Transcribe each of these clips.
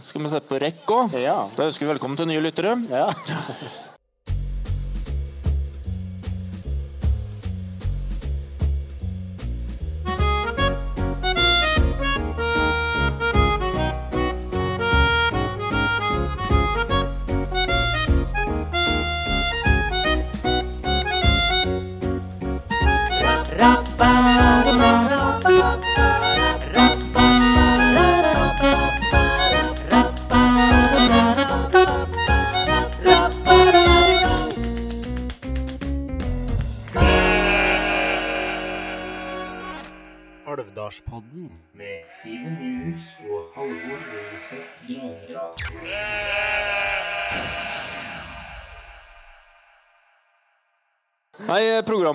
Skal vi sette på rekk òg? Ja. Da ønsker vi velkommen til nye lyttere. ja.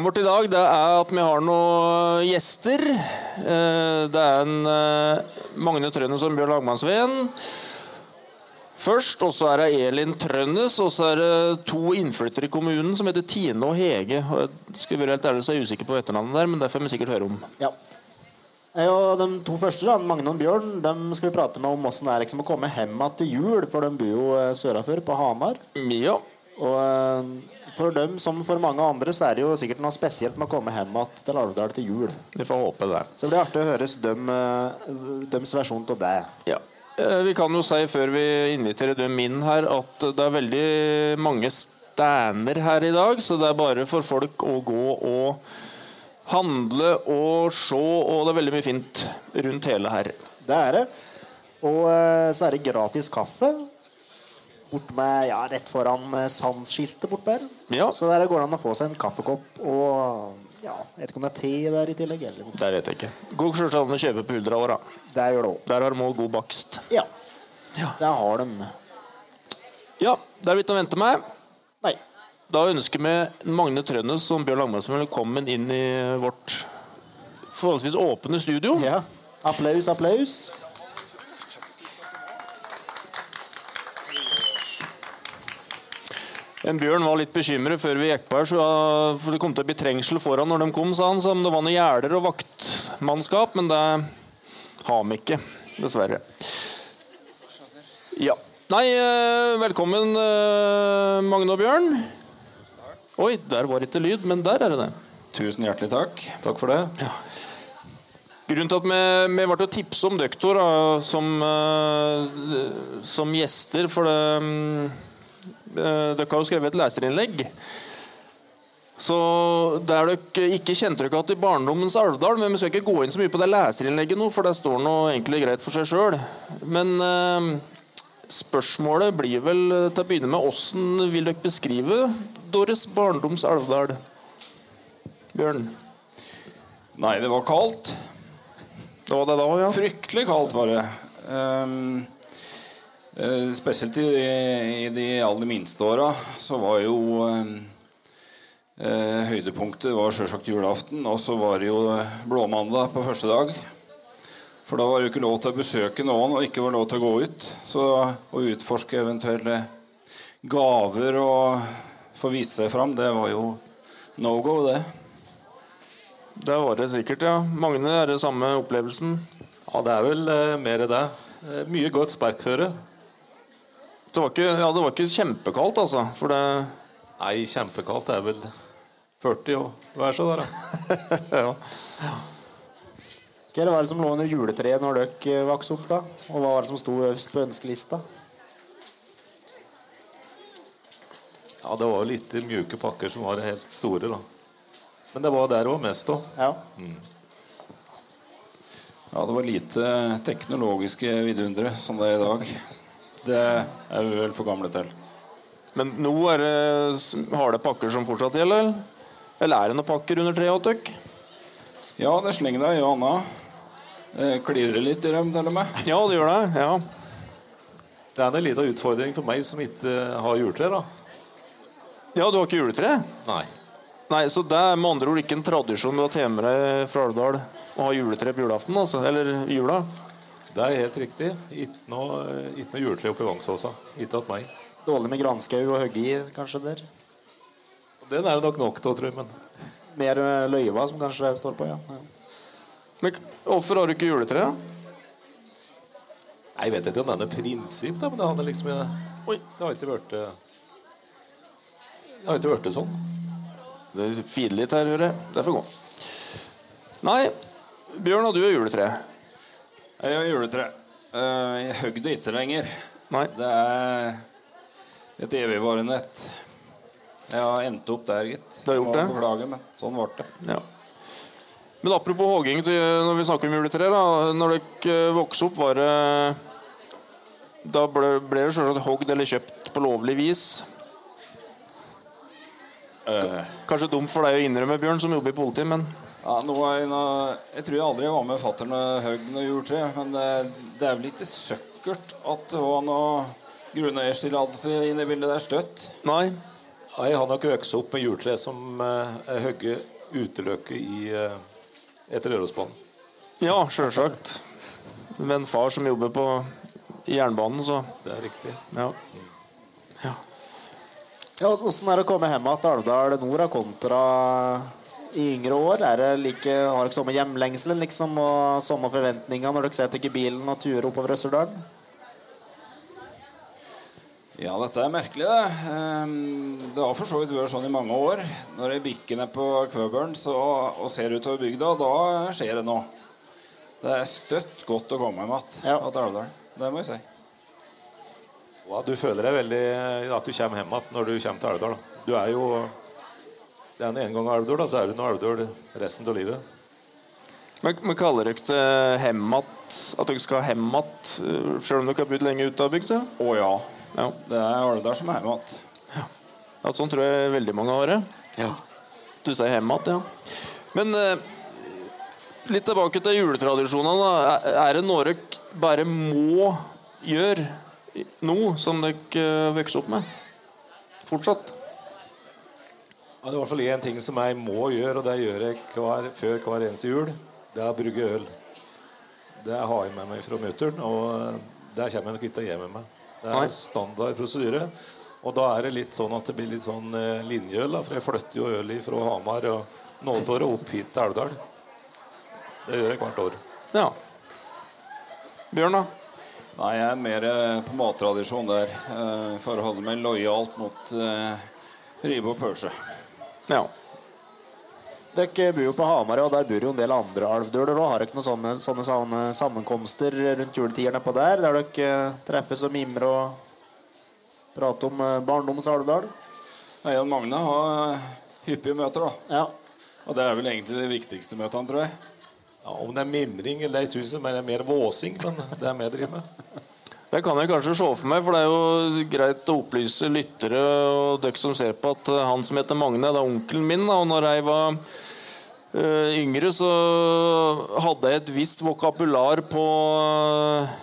Programmet vårt i dag det er at vi har noen gjester. Eh, Det er en eh, Magne Trønnes og Bjørn Lagmannsveen Først, og så er det Elin Trønnes, og så er det to innflyttere i kommunen som heter Tine og Hege. Og jeg skal være helt ærlig, så er jeg usikker på etternavnet der, men det får vi sikkert høre om. ja. Eh, Og De to første, da, Magne og Bjørn, dem skal vi prate med om åssen det er liksom, å komme hjem igjen til jul. For de bor jo sørafør sørafor, på Hamar. Ja, Og eh, for dem, som for mange andre, så er det jo sikkert noe spesielt med å komme hjem igjen til Alvdal til jul. vi får håpe det. Så det blir artig å høre dem, eh, dems versjon av det. Ja. Eh, Vi kan jo si før vi inviterer dem inn her, at det er veldig mange stander her i dag. Så det er bare for folk å gå og handle og se, og det er veldig mye fint rundt hele her. Det er det. Og eh, så er det gratis kaffe. Bort med, ja, Rett foran Sandskiltet bort der. Ja. Så der går det an å få seg en kaffekopp og ja, jeg vet ikke om det er te der i tillegg. Eller. Det vet jeg ikke. Gå an å kjøpe på da. Det gjør det også. Der har de også god bakst. Ja. Ja. Der har de. Ja, det er ikke å vente med. Nei. Da ønsker vi Magne Trønnes som Bjørn Langmannsen velkommen inn i vårt forholdsvis åpne studio. Ja. Applaus, applaus. En Bjørn var litt bekymret før vi gikk på her, så det kom til å bli trengsel foran når de kom, sa han. Så det var noen gjerder og vaktmannskap, men det har vi ikke, dessverre. Ja. Nei, eh, velkommen, eh, Magne og Bjørn. Oi, der var ikke lyd, men der er det det. Tusen hjertelig takk. Takk for det. Grunnen til at vi, vi ble tipset om dere som, eh, som gjester For det, mm, dere har jo skrevet et leserinnlegg. Så Der dere ikke kjente dere igjen i barndommens Alvdal, men vi skal ikke gå inn så mye på det leserinnlegget nå, for det står nå egentlig greit for seg sjøl. Men eh, spørsmålet blir vel eh, til å begynne med åssen vil dere beskrive deres barndoms Alvdal? Bjørn? Nei, det var kaldt. Det var det da ja? Fryktelig kaldt var det. Ehm, eh, spesielt i, i de aller minste åra så var jo ehm, eh, Høydepunktet var sjølsagt julaften, og så var det jo blåmandag på første dag. For da var det jo ikke lov til å besøke noen, og ikke var lov til å gå ut. Så å utforske eventuelle gaver og få vise seg fram, det var jo no go, det. Det var det sikkert, ja. Magne, er det samme opplevelsen? Ja, det er vel eh, mer det. Eh, mye godt sparkføre. Det var ikke, ja, det var ikke kjempekaldt, altså. For det Nei, kjempekaldt. Det er vel 40 og vær så der, da. ja. Hva var det som lå under juletreet når dere eh, vokste opp? da? Og hva var det som sto øverst på ønskelista? Ja, det var jo litt mjuke pakker som var helt store, da. Men det var der òg mest òg. Ja. Ja, det var lite teknologiske vidundere som det er i dag. Det er vi vel for gamle til. Men nå er det harde pakker som fortsatt gjelder? eller? Eller er det noen pakker under treet dere? Ja, det slenger deg i hånda. Klirrer litt i dem, til og med. Ja, det gjør det. ja. Det er en liten utfordring for meg som ikke har juletre, da. Ja, du har ikke juletre? Nei. Nei, Så det er med andre ord ikke en tradisjon du har tatt med deg fra Alvdal å ha juletre på julaften? altså, Eller jula? Det er helt riktig. Ikke noe, ikke noe juletre oppe i Vangsåsa. Ikke at meg. Dårlig med granskau å hogge i, kanskje der. Den er det nok nok av, tror jeg. Men Mer eh, løyva, som kanskje står på, ja. ja. Men hvorfor har du ikke juletre? Jeg vet ikke om det er noe prinsipp, da, men det hadde liksom Oi. Det har ikke vært Det har ikke vært sånn. Det filer litt her, hører jeg. Det får gå. Nei, Bjørn, og du er juletre. Jeg har juletre. Eh, Jeg høgg det ikke lenger. Nei. Det er et evigvarende et. Jeg har endt opp der, gitt. Du har gjort det? Beklager, men sånn ble det. Ja. Men apropos hogging, når vi snakker om juletre, da. Når dere vokste opp, var det Da ble, ble det selvsagt hogd eller kjøpt på lovlig vis. Eh, Kanskje dumt for deg å innrømme, Bjørn, som jobber i politiet, men Ja, nå er jeg, tror jeg aldri var med fatter'n og høgg noe juletre. Men det, det er vel ikke søkkert at det var noe grunneierstillatelse inne i bildet der støtt. nei. Jeg har nok vokst opp med juletre som eh, er høgge uteløkke i eh, etter Rørosbanen. Ja, sjølsagt. Med en far som jobber på jernbanen, så Det er riktig. ja. Ja, Åssen er det å komme hjem til Alvdal nord kontra i yngre år? Er det like, Har dere samme hjemlengselen liksom, og samme forventninger når dere setter ikke bilen og turer oppover Østerdalen? Ja, dette er merkelig, det. Ehm, Det har for så vidt vært sånn i mange år. Når jeg bikker ned på Kvøbern så, og ser utover bygda, da skjer det noe. Det er støtt godt å komme hjem igjen Ja. til Alvdal. Det må jeg si. Ja, du føler deg veldig at du kommer hjem igjen når du kommer til Alvdal. Du er jo Det er en gang Alvdal, da, så er du nå Alvdal resten av livet. Men, men kaller dere det hjem? At dere skal hjem igjen, sjøl om dere har bodd lenge ute av bygda? Å ja. Ja. Det er Alvdal som er igjen. ja. Sånn tror jeg veldig mange har det. Du sier hjem igjen, ja. Men eh, litt tilbake til juletradisjonene. da. Er- Er det noe dere bare må gjøre nå, som dere vokser opp med? Fortsatt? Det er i hvert fall én ting som jeg må gjøre, og det gjør jeg hver, før hver eneste jul. Det er å brygge øl. Det har jeg med meg fra mutter'n, og det kommer jeg nok ikke til å gi med meg. Det er er standard prosedyre. Og da er det litt sånn at det blir litt sånn eh, linjeøl, da, for jeg flytter jo øl fra Hamar og Nådåret opp hit til Elvdal. Det gjør jeg hvert år. Ja. Bjørn, da? Nei, jeg er mer eh, på mattradisjon der. forholdet For å holde meg lojalt mot uh, ribe og pølse. Ja. Dere bor jo på Hamar, og der bor jo en del andre alvdøler òg. Har dere noen sånne, sånne, sånne sammenkomster rundt juletidene på der, der dere eh, treffes og mimrer og prater om barndommens barndoms Alvdal? Nei, Jan Magne har eh, hyppige møter, da. Ja. Og det er vel egentlig de viktigste møtene, tror jeg. Ja, om det er mimring eller det er mer, mer våsing, men det er vi driver med. Det kan jeg kanskje se for meg, for det er jo greit å opplyse lyttere og dere som ser på, at han som heter Magne, det er onkelen min. Og når jeg var eh, yngre, så hadde jeg et visst vokabular på eh,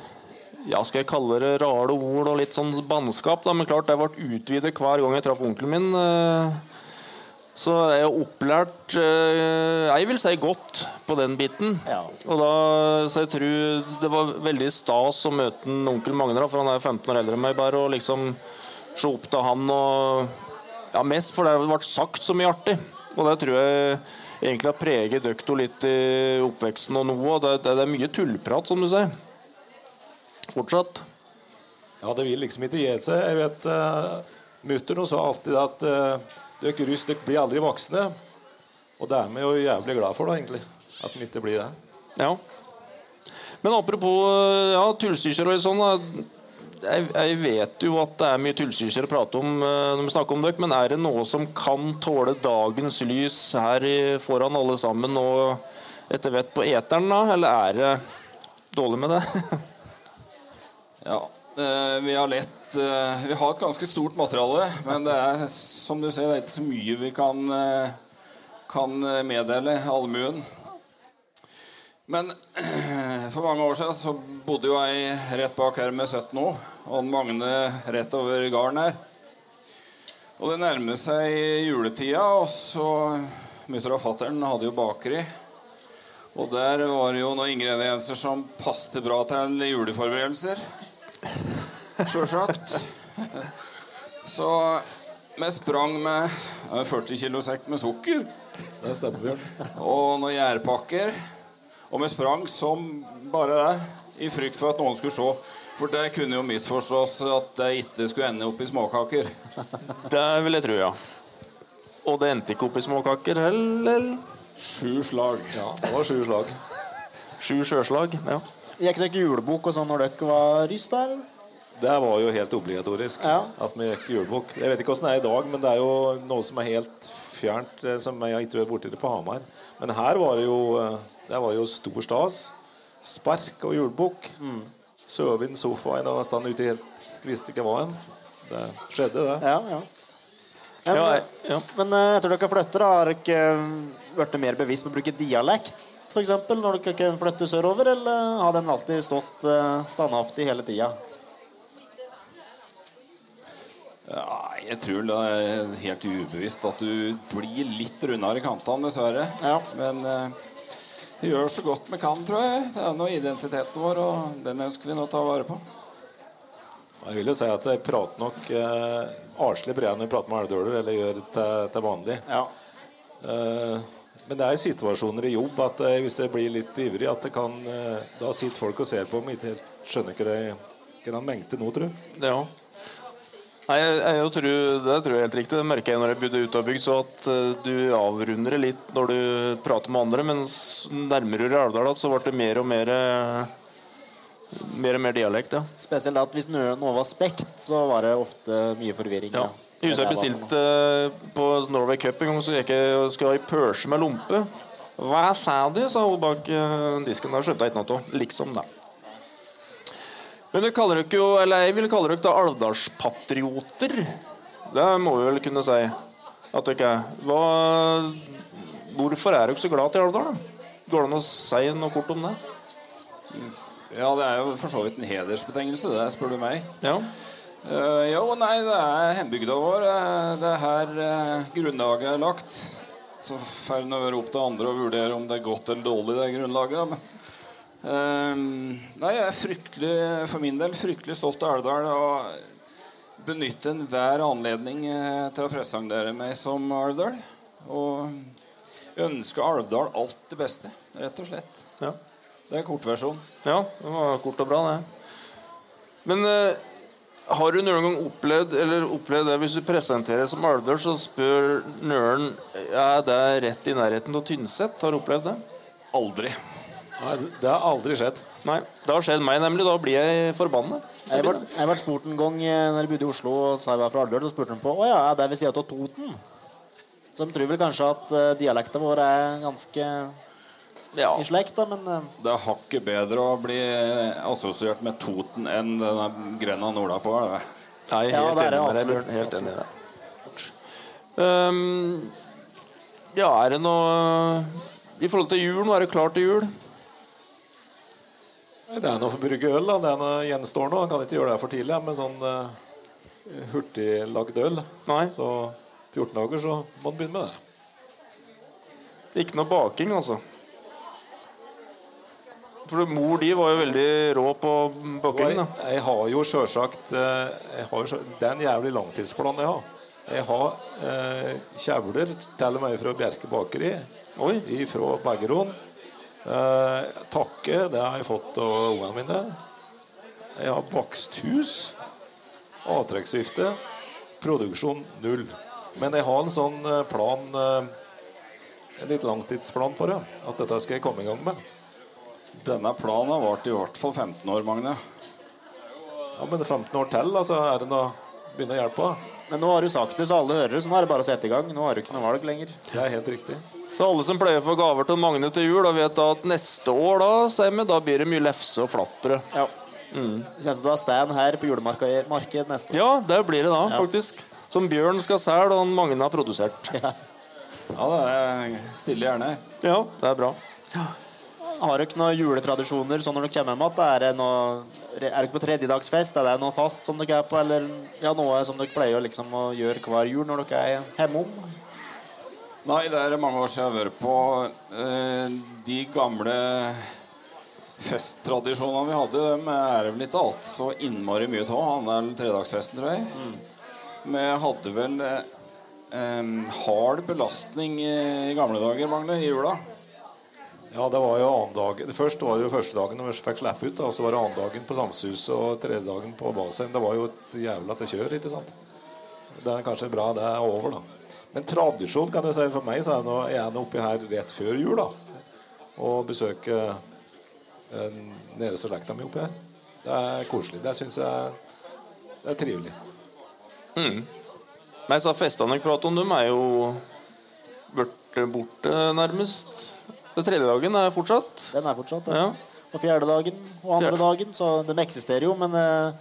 ja, skal jeg kalle det rare ord og litt sånn bannskap. da, Men klart det ble utvidet hver gang jeg traff onkelen min. Eh, Så jeg er opplært eh, Jeg vil si godt på den biten. Ja. Og da, så jeg tror det var veldig stas å møte en onkel Magne, for han er 15 år eldre enn meg, bare, og liksom se opp til han og Ja, mest for det ble sagt så mye artig. Og det tror jeg egentlig har preget Døkto litt i oppveksten og noe. Det, det, det er mye tullprat, som du sier. Fortsatt. Ja, det vil liksom ikke gi seg. Jeg vet uh, Mutter'n sa alltid at uh, dere russ dere blir aldri voksne. Og det er vi jo jævlig glad for, da, egentlig. At vi ikke blir det. Ja. Men apropos ja, tullstykker og sånn. Jeg, jeg vet jo at det er mye tullstykker å prate om eh, når vi snakker om dere, men er det noe som kan tåle dagens lys her foran alle sammen og etter hvert på eteren, da? Eller er det dårlig med det? Ja, vi har lett eh, Vi har et ganske stort materiale, men det er som du ser, det er ikke så mye vi kan, eh, kan eh, meddele allmuen. Men for mange år siden så bodde jo jeg rett bak her med 17 år, og Magne rett over gården her. Og det nærmer seg juletida, og så Mutter og fattern hadde jo bakeri. Og der var det jo noen ingredienser som passet bra til juleforberedelser. Sjølsagt. Så vi sprang med 40 kg sekk med sukker Det stemmer, Bjørn. og noen gjærpakker. Og vi sprang som bare det, i frykt for at noen skulle se. For det kunne jo misforstås at det ikke skulle ende opp i småkaker. Det vil jeg tro, ja. Og det endte ikke opp i småkaker heller. Sju slag. Ja, det var sju slag. Sju sjøslag. Ja. Gikk dere julebok og sånn når dere var ryst der? Det var jo helt obligatorisk Ja. at vi gikk julebukk. Jeg vet ikke hvordan det er i dag, men det er jo noe som er helt fjernt, eh, som jeg ikke vært borti det på Hamar. Men her var det jo, eh, det var jo stor stas. Spark og julebukk. Sove i en sofa en eller annen sted ute i helt Visste ikke hva en. Det skjedde, det. Ja, ja. Ja, Ja, men, ja. men eh, etter dere flytter, har dere eh, blitt mer bevisst på å bruke dialekt? For eksempel, når dere kan flytte sørover, eller har den alltid stått uh, standhaftig hele tida? Ja, jeg tror det er helt ubevisst at du blir litt rundere i kantene, dessverre. Ja. Men eh, vi gjør så godt vi kan, tror jeg. Det er nå identiteten vår, og den ønsker vi nå å ta vare på. Jeg vil jo si at jeg prater nok eh, artig bredere enn jeg prater med elvdøler, eller gjør til, til vanlig. Ja. Eh, men det er situasjoner i jobb at eh, hvis jeg blir litt ivrig, at det kan eh, Da sitter folk og ser på meg, ikke helt skjønner ikke det hva han mengte nå, tror jeg. Ja. Nei, jeg, jeg tror, det tror jeg er helt riktig. Det merker jeg når jeg bodde ute og bygd, så at uh, du avrunder det litt når du prater med andre, mens nærmere Rauldal så ble det mer og mer mer og mer dialekt, ja. Spesielt at hvis noe var spekt, så var det ofte mye forvirring. ja. Jeg husker jeg bestilte eh, på Norway Cup en gang, så gikk jeg og skulle ha ei pølse med lompe. Hva sa du? sa hun bak eh, disken. Da skjønte jeg ikke noe av. Liksom, da. Men det kaller dere jo, eller jeg vil kalle dere da Alvdalspatrioter. Det må vi vel kunne si at dere er. Hva, hvorfor er dere så glad til Alvdal? Går det an å si noe kort om det? Ja, det er jo for så vidt en hedersbetegnelse, det, spør du meg. Ja. Eh, jo, nei, det er hjembygda vår. eh, Det er her uh, grunnlaget er lagt. Så får det være opp til andre å vurdere om det er godt eller dårlig, det grunnlaget. Men, uh, nei, jeg er fryktelig, for min del fryktelig stolt av Elvdal. Og benytte enhver anledning til å presentere meg som Alvdal. Og ønske Alvdal alt det beste, rett og slett. ja. Det er kortversjonen. Ja, det var kort og bra, det. Men har du noen gang opplevd eller opplevd det hvis du presenterer som Alvdal, så spør nøren Er det rett i nærheten av Tynset? Har du opplevd det? Aldri. Nei, det har aldri skjedd. Nei. Det har skjedd meg, nemlig. Da blir jeg forbanna. Jeg ble, jeg ble spurt en gang eh, når jeg bodde i Oslo og sa jeg var fra Alvdal, så spurte de på å ja, er det ved siden av Toten. Så de tror vel kanskje at uh, dialekten vår er ganske Ja. i slekta, men eh, Det er hakket bedre å bli assosiert med Toten enn denne grenda nordapå. er det? Nei, Ja, helt det er enig med deg. Bjørn. Helt enig det. Um, ja, er det noe I forhold til jul, nå er det klart til jul. Det er noe å brygge øl. da. Det er noe gjenstår nå. Han kan ikke gjøre det for tidlig med sånn uh, hurtiglagd øl. Nei. Så 14 dager så må du begynne med det. Ikke noe baking, altså. For mor di var jo veldig rå på Og jeg, jeg har jo sjølsagt eh, Det er en jævlig langtidsplan jeg har. Jeg har eh, kjevler til og med fra Bjerke bakeri. Oi. Fra Bergeron. Eh, takke, det har jeg fått av ungene mine. Jeg har baksthus. Avtrekksvifte. Produksjon null. Men jeg har en sånn eh, plan eh, En litt langtidsplan på det. At dette skal jeg komme i gang med. Denne planen har vart i hvert fall 15 år, Magne. Ja, Men 15 år til, altså, er det noe begynne å hjelpe? da? Men nå har du sagt det, så alle hører, så nå er det bare å sette i gang. Nå har du ikke noe valg lenger. Det er helt riktig. Så alle som pleier å få gaver til Magne til jul, da vet da at neste år da, Semme, da blir det mye lefse og flatbrød. Ja. Mm. kjennes som du har stand her på julemarked neste år. Ja, det blir det da, Ja. faktisk. Som Bjørn skal selge, og Magne har produsert. Ja. Ja, det er stille gjerne. Ja, det er bra. Har dere noen juletradisjoner sånn når dere kommer hjem igjen? Er det noe er dere på tredjedagsfest? Er det noe fast som dere er på? Eller ja, noe som dere pleier å liksom å gjøre hver jul når dere er hjemme om? Nei, det er mange år siden jeg har vært på eh, de gamle festtradisjonene vi hadde. Dem er det vel ikke alt så innmari mye av. Han er vel tredagsfesten, tror jeg. Vi hadde vel eh, em, hard belastning i, i gamle dager, Magne, i jula. Ja, det var jo annen dagen. Først var det jo første dagen når vi fikk slippe ut. Da, og så var det annen dagen på Samshuset og tredje dagen på Basheim. Det var jo et jævla til kjør, ikke sant. Det er kanskje bra det er over, da. Men tradisjon kan du si for meg, så er jeg nå oppi her rett før jul, da. Og besøke eh, nederste slekta mi oppi her. Det er koselig. Det syns jeg det er trivelig. Nei, så Festene jeg prater om, dem er jo blitt borte, nærmest. Den tredje dagen er fortsatt. Den er fortsatt. Ja. Og fjerde dagen og andre dagen. Så de eksisterer jo, men eh,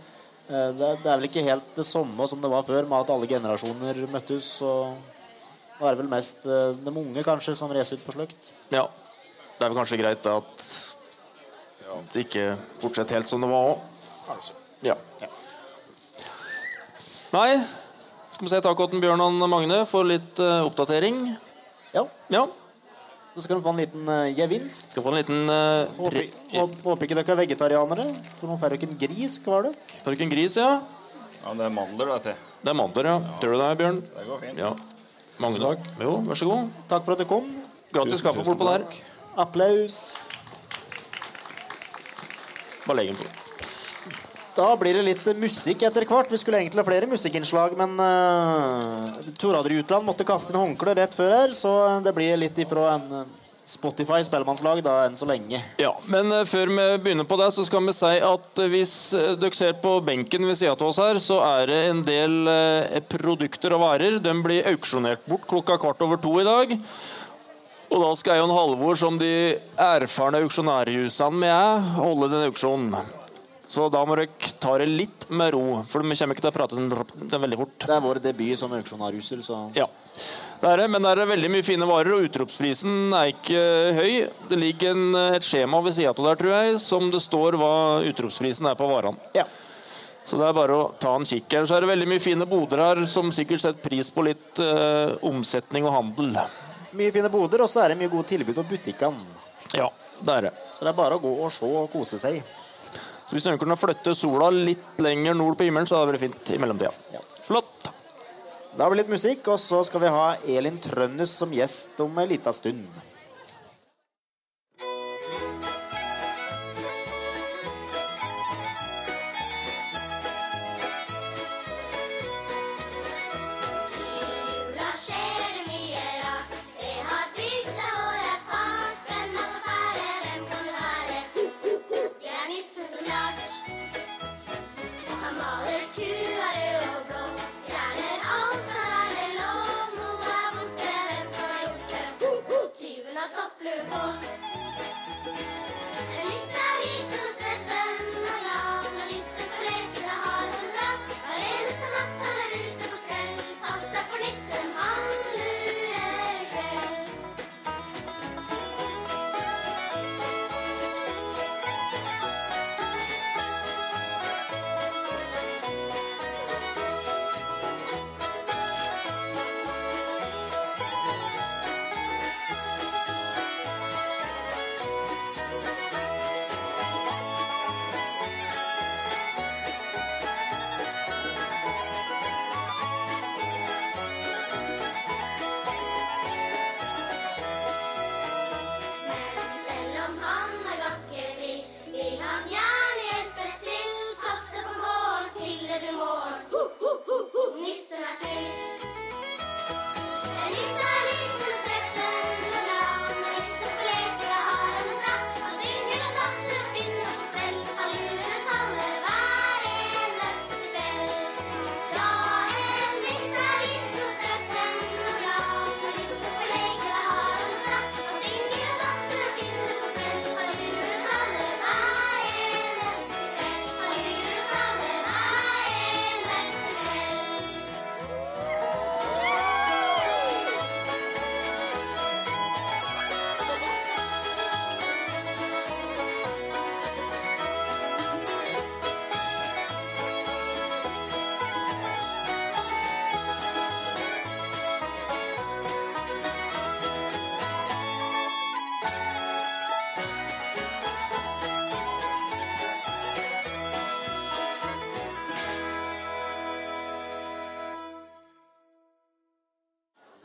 eh, det, er- det er vel ikke helt det samme som det var før, med at alle generasjoner møttes. Og det er det vel mest eh, de unge kanskje som reiser ut på sløkt. Ja. Det er vel kanskje greit at det ikke fortsetter helt som det var òg. Ja. Nei, skal vi si takk til Bjørn og Magne for litt oppdatering. Ja, Ja. Så skal de få en liten uh, gevinst. Skal få en liten uh, Håper, hå- håper ikke dere er vegetarianere. For nå får dere en gris, hva er det? Får ikke en gris, ja? Ja, det er mandler, dette. Det er mandler, ja. Tror du det, Bjørn? Det går fint. Ja. Mange Takk. Jo, vær så god. Takk for at du kom. Gratis kaffe bortpå der. Applaus. Bare legg den på. Da blir det litt musikk etter hvert. Vi skulle egentlig ha flere musikkinnslag, men uh, Torad Utland måtte kaste inn håndkle rett før her, så det blir litt ifra en eh, Spotify spellemannslag da enn så lenge. Ja, men uh, før vi begynner på det, så skal vi si at hvis uh, dere ser på benken ved sida av oss her, så er det en del uh, produkter og varer. De blir auksjonert bort klokka kvart over to i dag. Og da skal Jon Halvor, som de erfarne auksjonærhusene vi er, holde den auksjonen. Så da må dere ta det litt med ro, for vi kommer ikke til å prate den, den veldig fort. Det er vår debut som auksjonærhuser, så Ja, det er det, men det er veldig mye fine varer, og utropsprisen er ikke høy. Det ligger en, et skjema ved sida av der, tror jeg, som det står hva utropsprisen er på varene. ja. Så det er bare å ta en kikk. Så er det veldig mye fine boder her som sikkert setter pris på litt eh, omsetning og handel. Mye fine boder, og så er det mye gode tilbud på butikkene. Ja, det er det. Så det er bare å gå og se og kose seg. Så hvis noen kunne flytte sola litt lenger nord på himmelen, så hadde det vært fint i mellomtida. Ja. Flott. Da blir det litt musikk, og så skal vi ha Elin Trønnes som gjest om ei lita stund.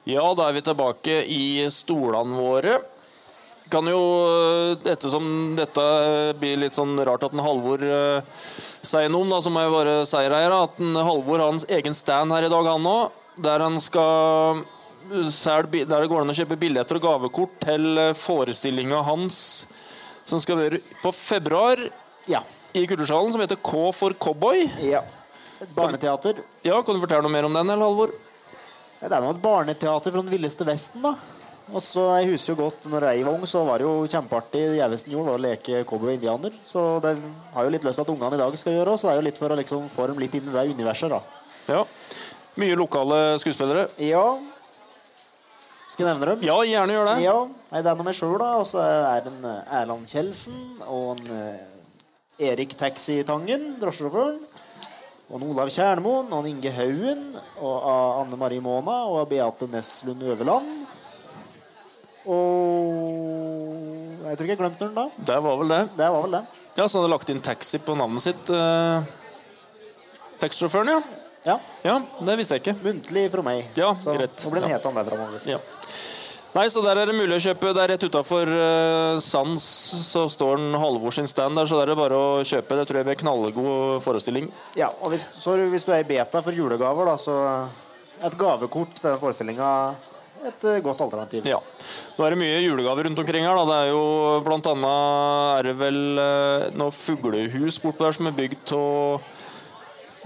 Ja, da er vi tilbake i stolene våre. kan jo, eh, ettersom dette eh, blir litt sånn rart at en Halvor eh, sier noe om, da, så må jeg bare si her, at en Halvor har hans egen stand her i dag, han òg. Der han skal selge Der det går an å kjøpe billetter og gavekort til eh, forestillinga hans som skal være på februar Ja. i Kultursalen, som heter K for cowboy. ja. Et barneteater. Ja, Kan du fortelle noe mer om den, eller Halvor? Det er noe et barneteater fra den villeste vesten, da. Og så Jeg husker jo godt når jeg var ung, så var det jo kjempeartig det gjeveste gjorde, var å leke cowboy og indianer. Så det har jo litt lyst til at ungene i dag skal gjøre også, så det er jo litt for å liksom få dem litt inn i det universet, da. Ja. Mye lokale skuespillere. Ja. Skal jeg nevne dem? Ja, gjerne gjør det. Ja, nei, det er noe med sjøl, da. Og så er det en eh, Erland Kjeldsen og en eh, Erik Taxi Tangen, drosjesjåføren. Og Olav Kjernmoen og Inge Haugen og Anne Marie Måna og Beate Neslund Øverland. Og Jeg tror ikke jeg glemte noen da. Det var vel det. Det var vel det. Ja, Så han hadde lagt inn taxi på navnet sitt. Eh, Taxisjåføren, ja. Ja. Ja, Det visste jeg ikke. Muntlig fra meg. Ja, så greit. nå blir den Ja. het han der framover. Ja. Nei, så Der er det mulig å kjøpe. Det er rett utafor uh, Sans så står den Halvor sin stand der, så der er det bare å kjøpe. Det tror jeg blir knallgod forestilling. Ja, og hvis, så hvis du er i beta for julegaver, da, så et gavekort til den forestillinga et eh, godt alternativ. Ja. Nå er det mye julegaver rundt omkring her. da. Det er jo blant annet er det vel uh, noe fuglehus bortpå der som er bygd av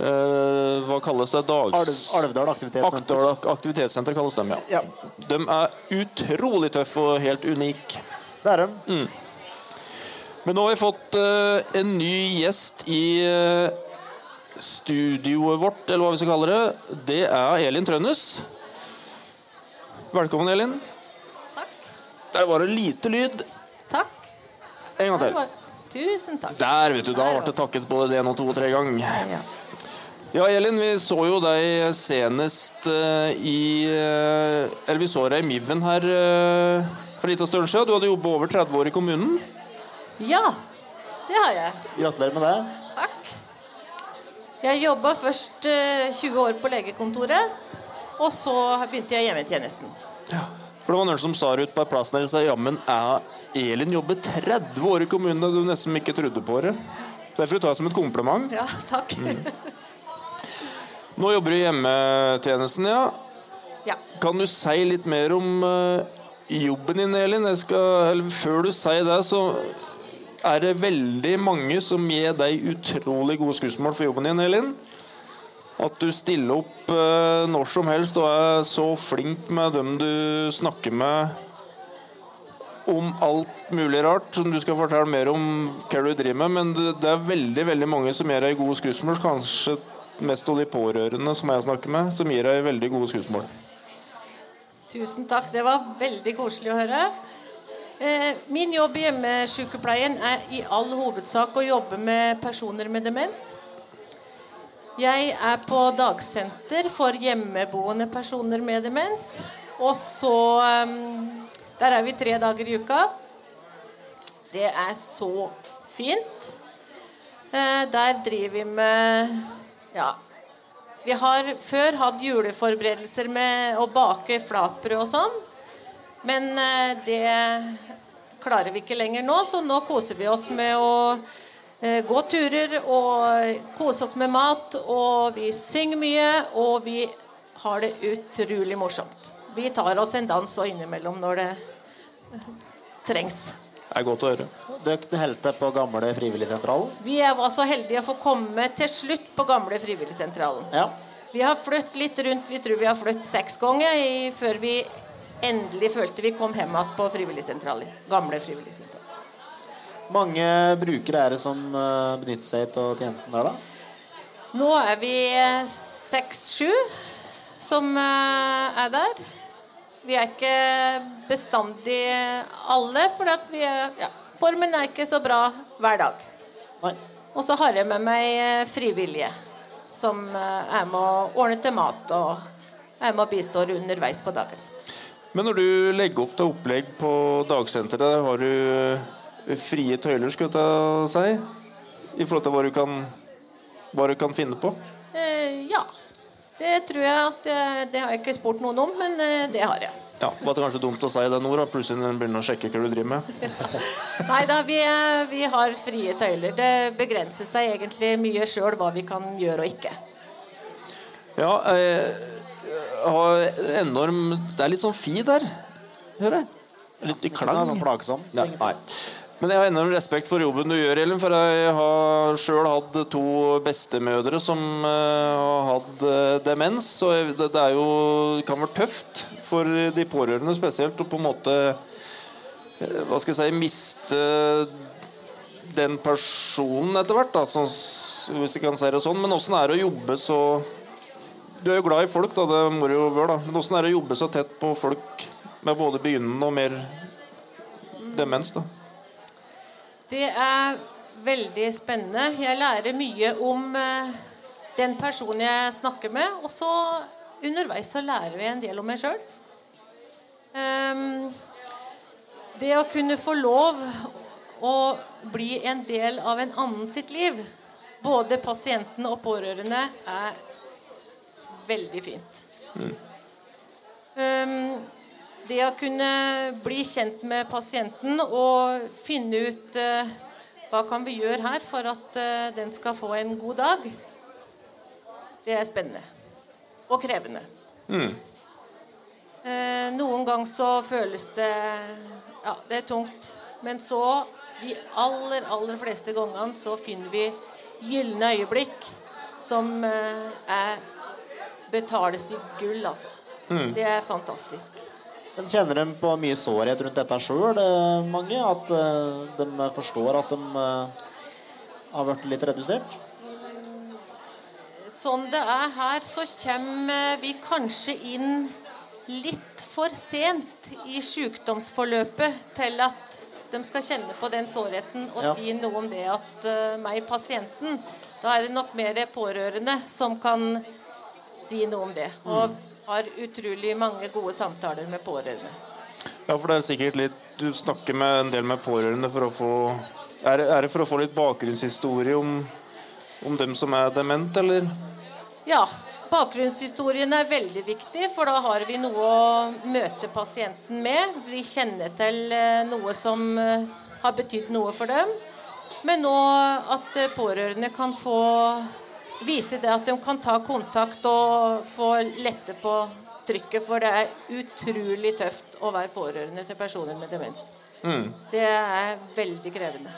eh, Hva kalles det? Dags... Alvdal aktivitetssenter. Aktivitetssenter kalles dem, ja. Ja, De er utrolig tøffe og helt unike. det er de. Men nå har vi fått uh, en ny gjest i uh, studioet vårt, eller hva vi skal kalle det. Det er Elin Trønnes. Velkommen, Elin. Takk. Der var det lite lyd. Takk. En gang til. Tusen takk. Der, vet du. Da ble det takket både det ene og to og tre ganger. Ja. Ja, Elin, vi så jo deg senest eh, i eh, Eller vi så deg i Miven her uh, for en liten stund siden. Du hadde jobbet over 30 år i kommunen. ja, det har jeg. Gratulerer med det. Takk. Jeg jobba først eh, 20 år på legekontoret, og så begynte jeg hjemmetjenesten. Ja, For det var noen som sa det ut på plassen der, sa jammen er Elin jobber 30 år i kommunen, og du nesten ikke trodde på det. Så Derfor tar jeg det som et kompliment. Ja, takk. Nå jobber du i hjemmetjenesten, ja. ja. Kan du si litt mer om eh, jobben din, Elin? Jeg skal, før du sier det, så er det veldig mange som gir deg utrolig gode skussmål for jobben din, Elin. At du stiller opp eh, når som helst og er så flink med dem du snakker med om alt mulig rart, som du skal fortelle mer om hva du driver med. Men det, det er veldig veldig mange som gir deg gode skussmål. Kanskje mest av de pårørende som jeg snakker med, som gir deg veldig gode skussmål. Tusen takk. Det var veldig koselig å høre. Eh, Min jobb i hjemmesykepleien er i all hovedsak å jobbe med personer med demens. Jeg er på dagsenter for hjemmeboende personer med demens. Og så eh, Der er vi tre dager i uka. Det er så fint. Eh, Der driver vi med Ja, vi har før hatt juleforberedelser med å bake flatbrød og sånn. Men eh, det klarer vi ikke lenger nå, så nå koser vi oss med å eh, gå turer og kose oss med mat. Og vi synger mye, og vi har det utrolig morsomt. Vi tar oss en dans og innimellom når det trengs. Det er godt å høre. Dere holdt på gamle Frivilligsentralen? Vi var så heldige å få komme til slutt på gamle Frivilligsentralen. Ja. Vi har flytt litt rundt. Vi tror vi har flytt seks ganger i, før vi endelig følte vi kom hjem igjen på frivilligsentralen. Gamle frivilligsentralen. Mange brukere er det som eh, benytter seg av tjenesten der, da? Nå er vi seks-sju som eh, er der. Vi er ikke bestandig alle, for vi er, ja, formen er ikke så bra hver dag. Nei. Og så har jeg med meg eh, frivillige som eh, er med å ordne til mat og er med og bistår underveis på dagen. Men når du legger opp til opplegg på dagsenteret, har du eh, frie tøyler, skulle jeg si? I forhold til hva du kan, hva du kan finne på? Eh, ja. Det tror jeg at Det har jeg ikke spurt noen om, men det har jeg. Ja, Var det kanskje dumt å si det nå? da? Plutselig begynner å sjekke hva du driver med. Nei da, vi, eh, vi har frie tøyler. Det begrenser seg egentlig mye sjøl hva vi kan gjøre og ikke. Ja, jeg har enorm Det er litt sånn fi der, hører jeg. Litt i klang. sånn plagsom. Ja, nei. Men jeg har enorm respekt for jobben du gjør, Elin. For jeg har sjøl hatt to bestemødre som eh, har hatt eh, demens. Og det, er jo kan være tøft for de pårørende spesielt å på en måte eh, Hva skal jeg si miste den personen etter hvert, da, sånn, hvis jeg kan si det sånn. Men åssen er det å jobbe så Du er jo glad i folk, da, det må du jo være, da. Men åssen er det å jobbe så tett på folk med både begynnende og mer demens, da? Det er veldig spennende. Jeg lærer mye om eh, den personen jeg snakker med, og så underveis så lærer vi en del om meg sjøl. det å kunne få lov å bli en del av en annen sitt liv, både pasienten og pårørende, er veldig fint. Um, det å kunne bli kjent med pasienten og finne ut eh, hva kan vi gjøre her for at eh, den skal få en god dag, det er spennende. Og krevende. Eh, noen ganger så føles det Ja, det er tungt. Men så, de aller, aller fleste gangene, så finner vi gylne øyeblikk som er betales i gull, altså. Det er fantastisk. Men kjenner de på mye sårhet rundt dette sjøl, mange? At eh, de forstår at de eh, har blitt litt redusert? Sånn det er her, så kommer vi kanskje inn litt for sent i sykdomsforløpet til at de skal kjenne på den sårheten og Ja. si noe om det at uh, meg, pasienten Da er det nok mer pårørende som kan si noe om det. Og har utrolig mange gode samtaler med pårørende. Ja, for det er sikkert litt Du snakker med en del med pårørende for å få Er er det for å få litt bakgrunnshistorie om, om dem som er dement, eller? Ja, bakgrunnshistorien er veldig viktig, for da har vi noe å møte pasienten med. Vi kjenner til eh, noe som eh, har betydd noe for dem. Men nå at eh, pårørende kan få vite det at de kan ta kontakt og få lette på trykket, for det er utrolig tøft å være pårørende til personer med demens. Det er veldig krevende.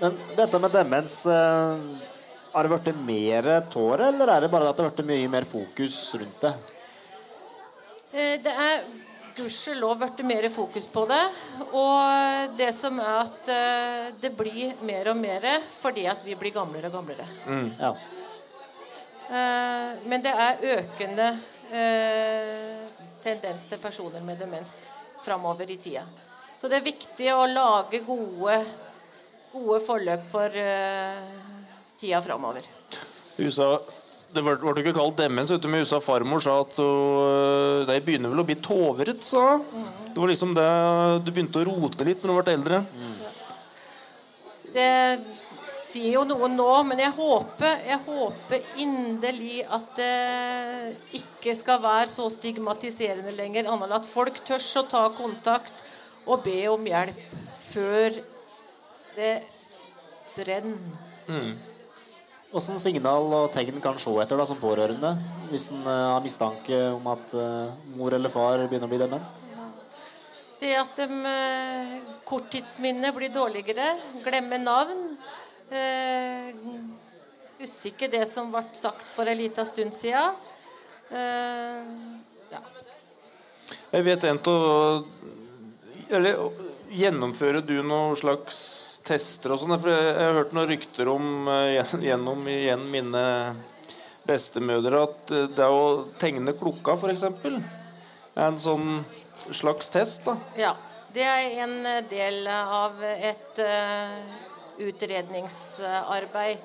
Men dette med demens eh, Har det blitt mer tårer, eller er det bare at det har blitt mye mer fokus rundt det? Eh, Det er gudskjelov blitt mer fokus på det. Og det som er at eh, det blir mer og mer fordi at vi blir gamlere og gamlere. Ja. Eh, Men det er økende eh, tendens til personer med demens framover i tida. Så det er viktig å lage gode, gode forløp for eh, tida framover. USA, det ble, ble ikke kalt demens, vet du, men USA farmor sa at uh, de begynner vel å bli tovret, sa hun. Det var liksom det du begynte å rote litt når du ble eldre. Det sier jo noe nå, men jeg håper, jeg håper inderlig at det ikke skal være så stigmatiserende lenger. Annet at folk tørs å ta kontakt og be om hjelp før det brenner. Åssen signal og tegn kan se etter da, som pårørende hvis en eh, har mistanke om at eh, mor eller far begynner å bli dement? Det at de, eh, korttidsminnet blir dårligere, glemmer navn. Eh, husker ikke det som ble sagt for en liten stund siden. Eh, ja. Jeg vet en av Eller gjennomfører du noen slags tester og sånn? For jeg, jeg har hørt noen rykter om eh, gjennom igjen mine bestemødre at eh, det å tegne klokka, f.eks., er en sånn slags test. da ja. Det er en del av et eh, utredningsarbeid.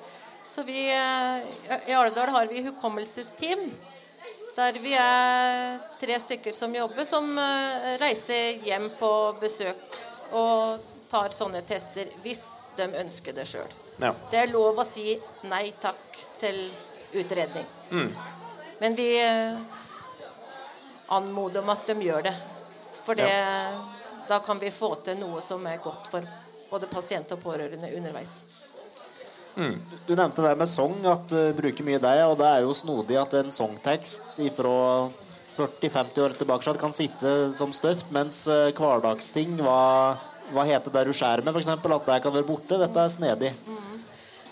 Så vi, eh, I Alvdal har vi hukommelsesteam. Der vi er tre stykker som jobber, som eh, reiser hjem på besøk og tar sånne tester hvis de ønsker det sjøl. Ja. Det er lov å si nei takk til utredning. Men vi eh, anmoder om at de gjør det. For det, da kan vi få til noe som er godt for både pasient og pårørende underveis. Du nevnte det med sang, at du bruker mye deg, og det er jo snodig at en sangtekst fra 40-50 år tilbake kan sitte som støft, mens eh, hverdagsting, hva, hva heter det du skjærer med, f.eks., at det kan være borte. Dette er snedig.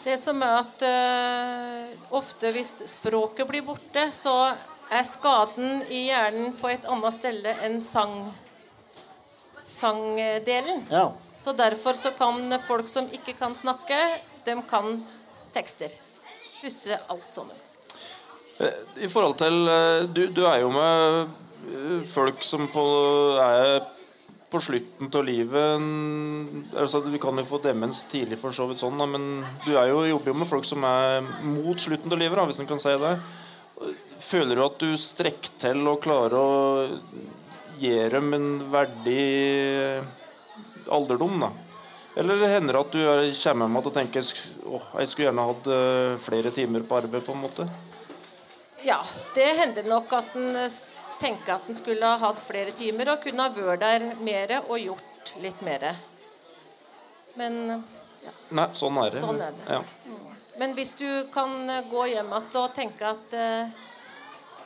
Det som er at uh, ofte hvis språket blir borte, så er skaden i hjernen på et annet sted enn sang, sangdelen. Ja. Så derfor så kan folk som ikke kan snakke, de kan tekster. Huske alt sammen. Eh, I forhold til eh, Du, du er jo med eh, folk som på, er på slutten av livet altså Vi kan jo få demens tidlig, for så vidt sånn, men du jo, jobber jo med folk som er mot slutten av livet, hvis en kan si det. Føler du at du strekker til og klarer å gi dem en verdig alderdom? da? Eller hender det at du kommer kommer hjem og tenker åh, jeg skulle gjerne hatt eh, flere timer på arbeid? på en måte? Ja, det hender nok at en eh, tenker at en skulle ha hatt flere timer og kunne ha vært der mer og gjort litt mer. Men, ja. Nei, sånn er det. Sånn er det. Ja. Men hvis du kan eh, gå hjem igjen og tenke at eh,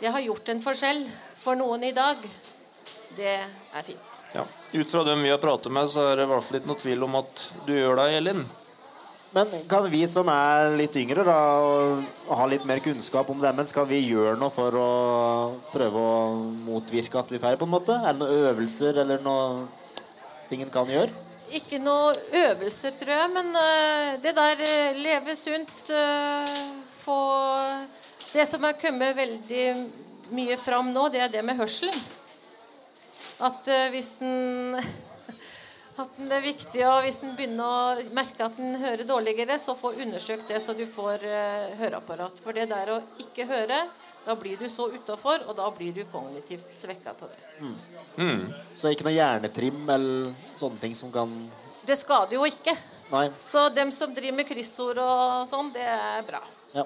jeg har gjort en forskjell for noen i dag, det er fint. Ja. Ut fra dem vi har pratet med, så er det i hvert fall ikke noe tvil om at du gjør det, Elin. Men kan vi som er litt yngre da, og har litt mer kunnskap om demens, kan vi gjøre noe for å prøve å motvirke at vi feirer, på en måte? Er det noen øvelser eller noe ting en kan gjøre? Ikke noe øvelser, tror jeg, men eh, det der eh, leve sunt, eh, få Det som har kommet veldig mye fram nå, det er det med hørselen. At eh, hvis en at det er viktig å, Hvis en begynner å merke at en hører dårligere, så få undersøkt det, så du får uh, høreapparat. For det der å ikke høre, da blir du så utafor, og da blir du kognitivt svekka av det. Så ikke noe hjernetrim eller sånne ting som kan Det skader jo ikke. Nei. Så dem som driver med kryssord og sånn, det er bra. Ja.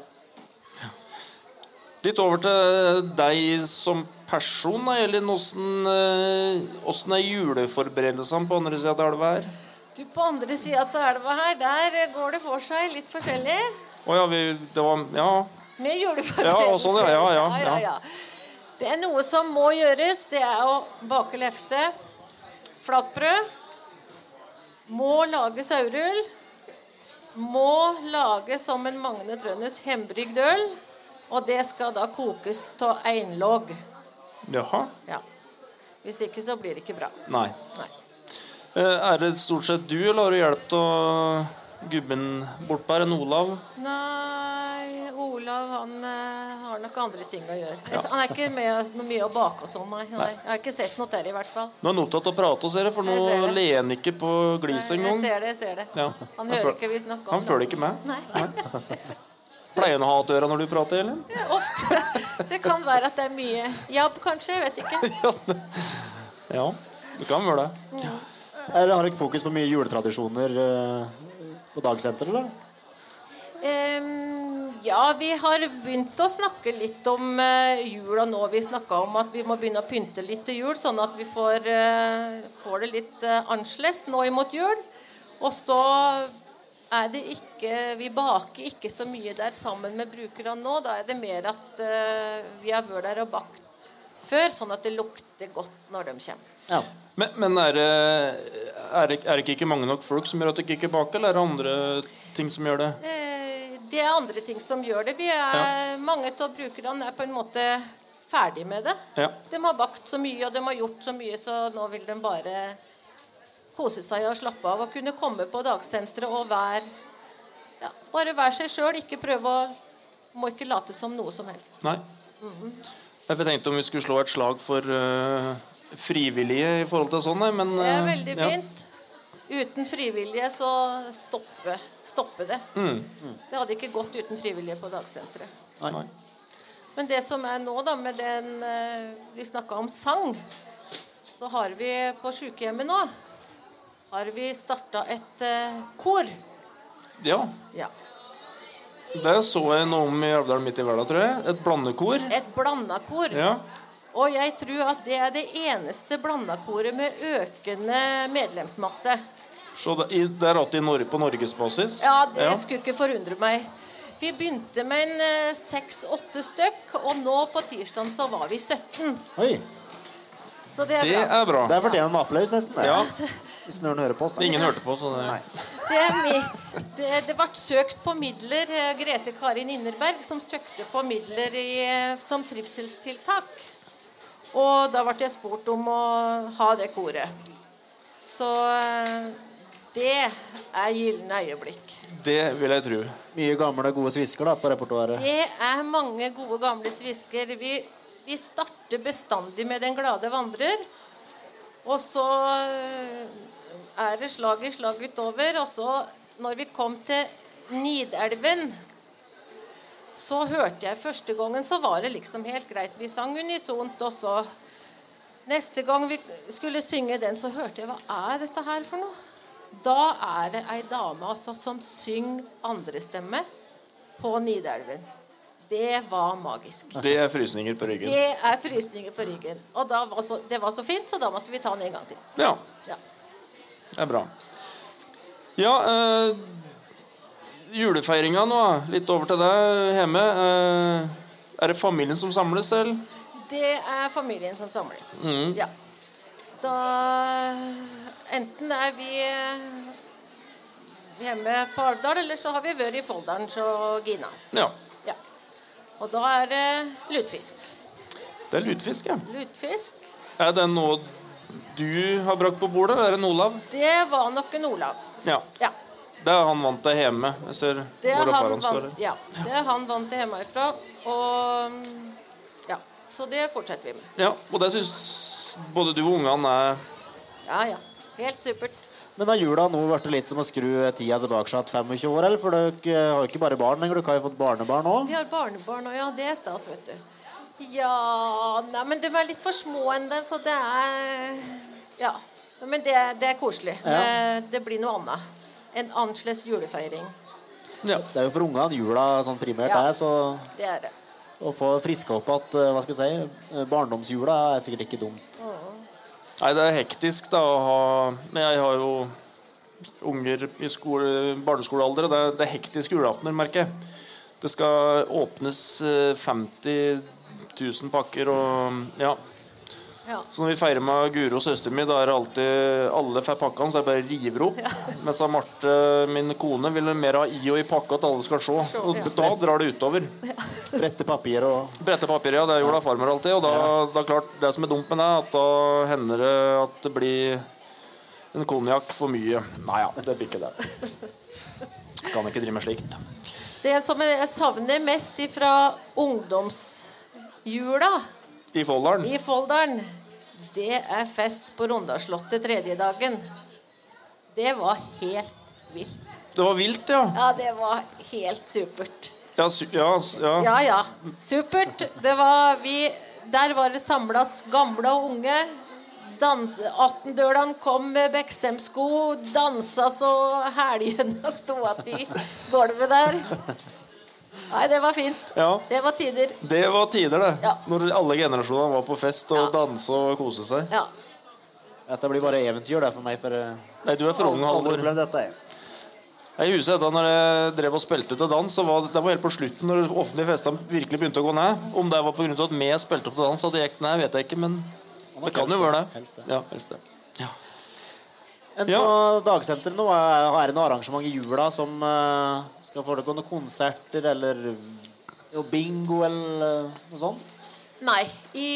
Litt over til deg som person, da, Elin. Åssen eh, er juleforberedelsene på andre sida av elva her? Du, På andre sida av elva her, der går det for seg litt forskjellig. Å ja, vi, det var Ja. Med juleforberedelser. Ja, sånn, ja, ja, ja, ja. Det er noe som må gjøres. Det er å bake lefse. Flatbrød. Må lage saurull. Må lage som en Magne Trøndes hembrygd øl. Og det skal da kokes av einlåg. Jaha. Ja. Hvis ikke så blir det ikke bra. Nei. Nei. Eh, Er det stort sett du, eller har du hjulpet av gubben bortpå her, enn Olav? Nei, Olav han eh, har nok andre ting å gjøre. Han er ikke med noe mye å bake og sånn, nei. nei. Jeg har ikke sett noe der, i hvert fall. Nå er han opptatt av å prate, ser jeg, for nå ler han ikke på gliset Jeg ser det, jeg ser det. Ja. Han Jeg hører ikke vi snakker om Han følger ikke med. Nei, Pleier hun å ha hatt øra når du prater, Elin? ofte. Det kan være at det er mye jabb, kanskje. Jeg vet ikke. Ja, det kan være det. Eller har dere fokus på mye juletradisjoner eh, på dagsenteret, eller? Um, ja, vi har begynt å snakke litt om uh, jula nå. Vi snakka om at vi må begynne å pynte litt til jul, sånn at vi får, uh, får det litt uh, annerledes nå imot jul. Og så er det ikke Vi baker ikke så mye der sammen med brukerne nå. Da er det mer at uh, vi har vært der og bakt før, sånn at det lukter godt når de kommer. Ja. Men, men er, det, er, det, er det ikke mange nok folk som gjør at dere ikke baker, eller er det andre ting som gjør det? Eh, Det er andre ting som gjør det. Vi er, Mange av brukerne er på en måte ferdig med det. Ja. De har bakt så mye, og de har gjort så mye, så nå vil de bare kose seg og slappe av og kunne komme på dagsenteret og være ja, Bare være seg sjøl, ikke prøve å Må ikke late som noe som helst. Nei. Jeg tenkte om vi skulle slå et slag for uh, frivillige i forhold til sånn, men uh, Det er veldig veldig ja. fint. Uten frivillige så stoppe, stoppe det. Mm. Det hadde ikke gått uten frivillige på dagsenteret. Nei. Men det som er nå, da, med den eh, Vi snakka om sang. Så har vi på sykehjemmet nå har vi starta et eh, kor. Ja, Ja. det så jeg noe om i Alvdal midt i verden, tror jeg. Et blandekor. Et blandakor. Ja. Og jeg tror at det er det eneste blandakoret med økende medlemsmasse. Så det, er alltid i Norge, på norgesbasis? Ja, det skulle ikke forundre meg. Vi begynte med en eh, seks-åtte stykk, og nå på tirsdag så var vi 17. Oi. Så det er Det bra. er bra. Det fortjener en applaus, nesten. Ja, Hvis noen hører på oss. da. ingen hørte på, så det Det, det, det ble søkt på midler. eh, Grete Karin Innerberg som søkte på midler i, eh, som trivselstiltak. Og da ble jeg spurt om å ha det koret. Så eh, det er gylne øyeblikk. Det vil jeg tro. Mye gamle, gode svisker da, på repertoaret. Det er mange gode, gamle svisker. Vi, vi starter bestandig med 'Den glade vandrer'. Og så er det slag i slag utover. Og så, når vi kom til Nidelven, så hørte jeg første gangen, så var det liksom helt greit. Vi sang unisont, og så Neste gang vi skulle synge den, så hørte jeg hva er dette her for noe? Da er det ei dame altså, som synger andrestemme på Nidelven. Det var magisk. Det er frysninger på ryggen. Det er frysninger på ryggen. Og da var så, det var så fint, så da måtte vi ta den en gang til. Ja, Ja. Det er bra. Ja, eh, julefeiringa nå. Litt over til deg hjemme. Eh, er det familien som samles, eller? Det er familien som samles. mm. Ja. Da Enten er vi eh, hjemme på Alvdal, eller så har vi vært i Folldalen og Gina. Ja. Ja. Og da er det lutefisk. Det er lutefisk, ja. Lutfisk. Er det noe du har brakt på bordet, er det en Olav? Det var nok en Olav. Ja. Ja. Det er han vant til hjemme. Jeg ser Det er hvor han vant, ja, det er han vant til hjemmefra. Og mm, ja, så det fortsetter vi med. Ja, og det syns både du og ungene er Ja, ja. Helt supert. Men har jula nå blitt litt som å skru tida tilbake til 25 år? eller? For dere har jo ikke bare barn lenger, dere har jo fått barnebarn òg. Vi har barnebarn, òg, ja, det er stas, vet du. Ja Nei, men de er litt for små ennå, så det er Ja. Men det, det er koselig. Ja. Eh, Det blir noe annet. En annerledes julefeiring. Ja. Det er jo for ungene jula sånn primært Ja. er, så Det er det. å få friska opp at, eh, hva skal jeg si, eh, barndomsjula er sikkert ikke dumt. Nei, det er hektisk da å ha Men jeg har jo unger i skole, barneskolealder, og det er, det er hektiske julaftener, merker jeg. Det skal åpnes eh, 50 000 pakker, og ja. Ja. Så når vi feirer med Guro og søsteren min, da er det alltid alle får pakkene, så jeg bare river opp. Mens da Marte, min kone, vil mer ha i og i pakka at alle skal se. Og da drar det utover. Brette papir og Brette papir, ja. Det gjorde da farmor alltid. Og da, da klart, det som er dumt med det, at da hender det at det blir en konjakk for mye. Nei ja, det blir ikke det. Kan ikke drive med slikt. Det som jeg savner mest fra ungdomsjula I Folldalen. i Folldalen, det er fest på Rondalslottet tredje dagen. Det var helt vilt. Det var vilt, ja. Ja, det var helt supert. Ja, su ja, ja. Ja, ja. Supert. Det var vi Der var det samlas gamle og unge. Dans, 18-dølene kom med Beksem-sko, dansa så helgene sto igjen i gulvet der. Nei, det var fint. Ja. Det var tider. Det var tider, det. Ja. Når alle generasjoner var på fest og Ja. danse og kose seg. Ja. Dette blir bare eventyr det for meg. For eh, Nei, du er for ung, Halvor. jeg. Jeg husker dette når jeg drev og spilte til dans. Så var, det var helt på slutten når offentlige fester virkelig begynte å gå ned. Om det var pga. at vi spilte opp til dans at det gikk ned, vet jeg ikke. Men det kan jo være det. Helst det. Ja, helst det. Ja. Enn Ja. på dagsenteret nå, er det noe arrangement i jula som eh, skal foregå noen konserter eller bingo eller noe sånt? Nei, i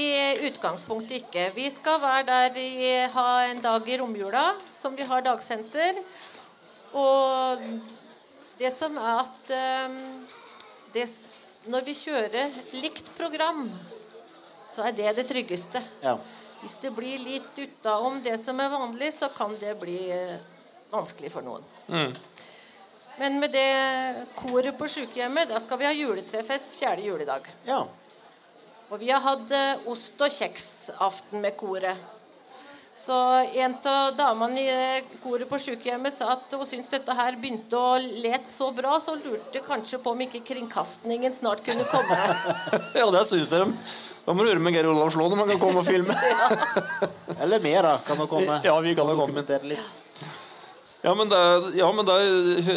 utgangspunktet ikke. Vi skal være der i, ha en dag i romjula som vi har dagsenter. Og det som er at ehm, det, når vi kjører likt program, så er det det tryggeste. Ja. Hvis det blir litt utaom det som er vanlig, så kan det bli eh, vanskelig for noen. Mm. Men med det koret på sykehjemmet, da skal vi ha juletrefest fjerde juledag. ja. Og vi har hatt eh, ost- og kjeksaften med koret. Så en av damene i koret på sykehjemmet sa at hun syntes dette her begynte å lete så bra, så lurte kanskje på om ikke kringkastingen snart kunne komme. ja, det syns jeg. Da må du høre med Geir Olav Slå når man kan komme og filme. Eller mer, da. Kan det komme. Ja, vi kan komme. dokumentere litt. Ja, men, det, ja, men det,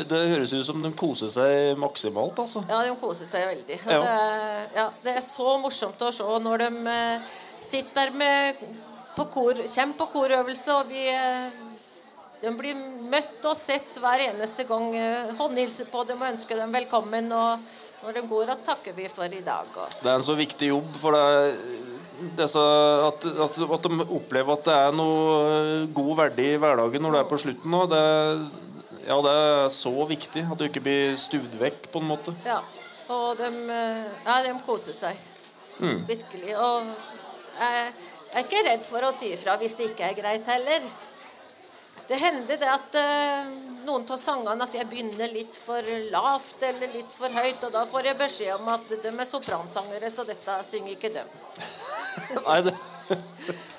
det høres ut som de koser seg maksimalt, altså. Ja, de koser seg veldig. Ja. Det, er- ja, det er så morsomt å se når de eh, sitter der med på kor, kommer på korøvelse, og vi eh, de blir møtt og sett hver eneste gang. eh, Håndhilser på dem og ønsker dem velkommen. Og når de går, at takker vi for i dag. Det er en så viktig jobb for det, så at, at, at de opplever at det er noe god verdi i hverdagen når du er på slutten nå. Det, ja, det er så viktig at du ikke blir stuvd vekk, på en måte. ja, og de, eh, ja, de koser seg. Virkelig. Og jeg er ikke redd for å si ifra hvis det ikke er greit heller. Det hender det at eh, noen av sangene at jeg begynner litt for lavt eller litt for høyt, og da får jeg beskjed om at de er sopransangere, så dette synger ikke dem. Nei, det,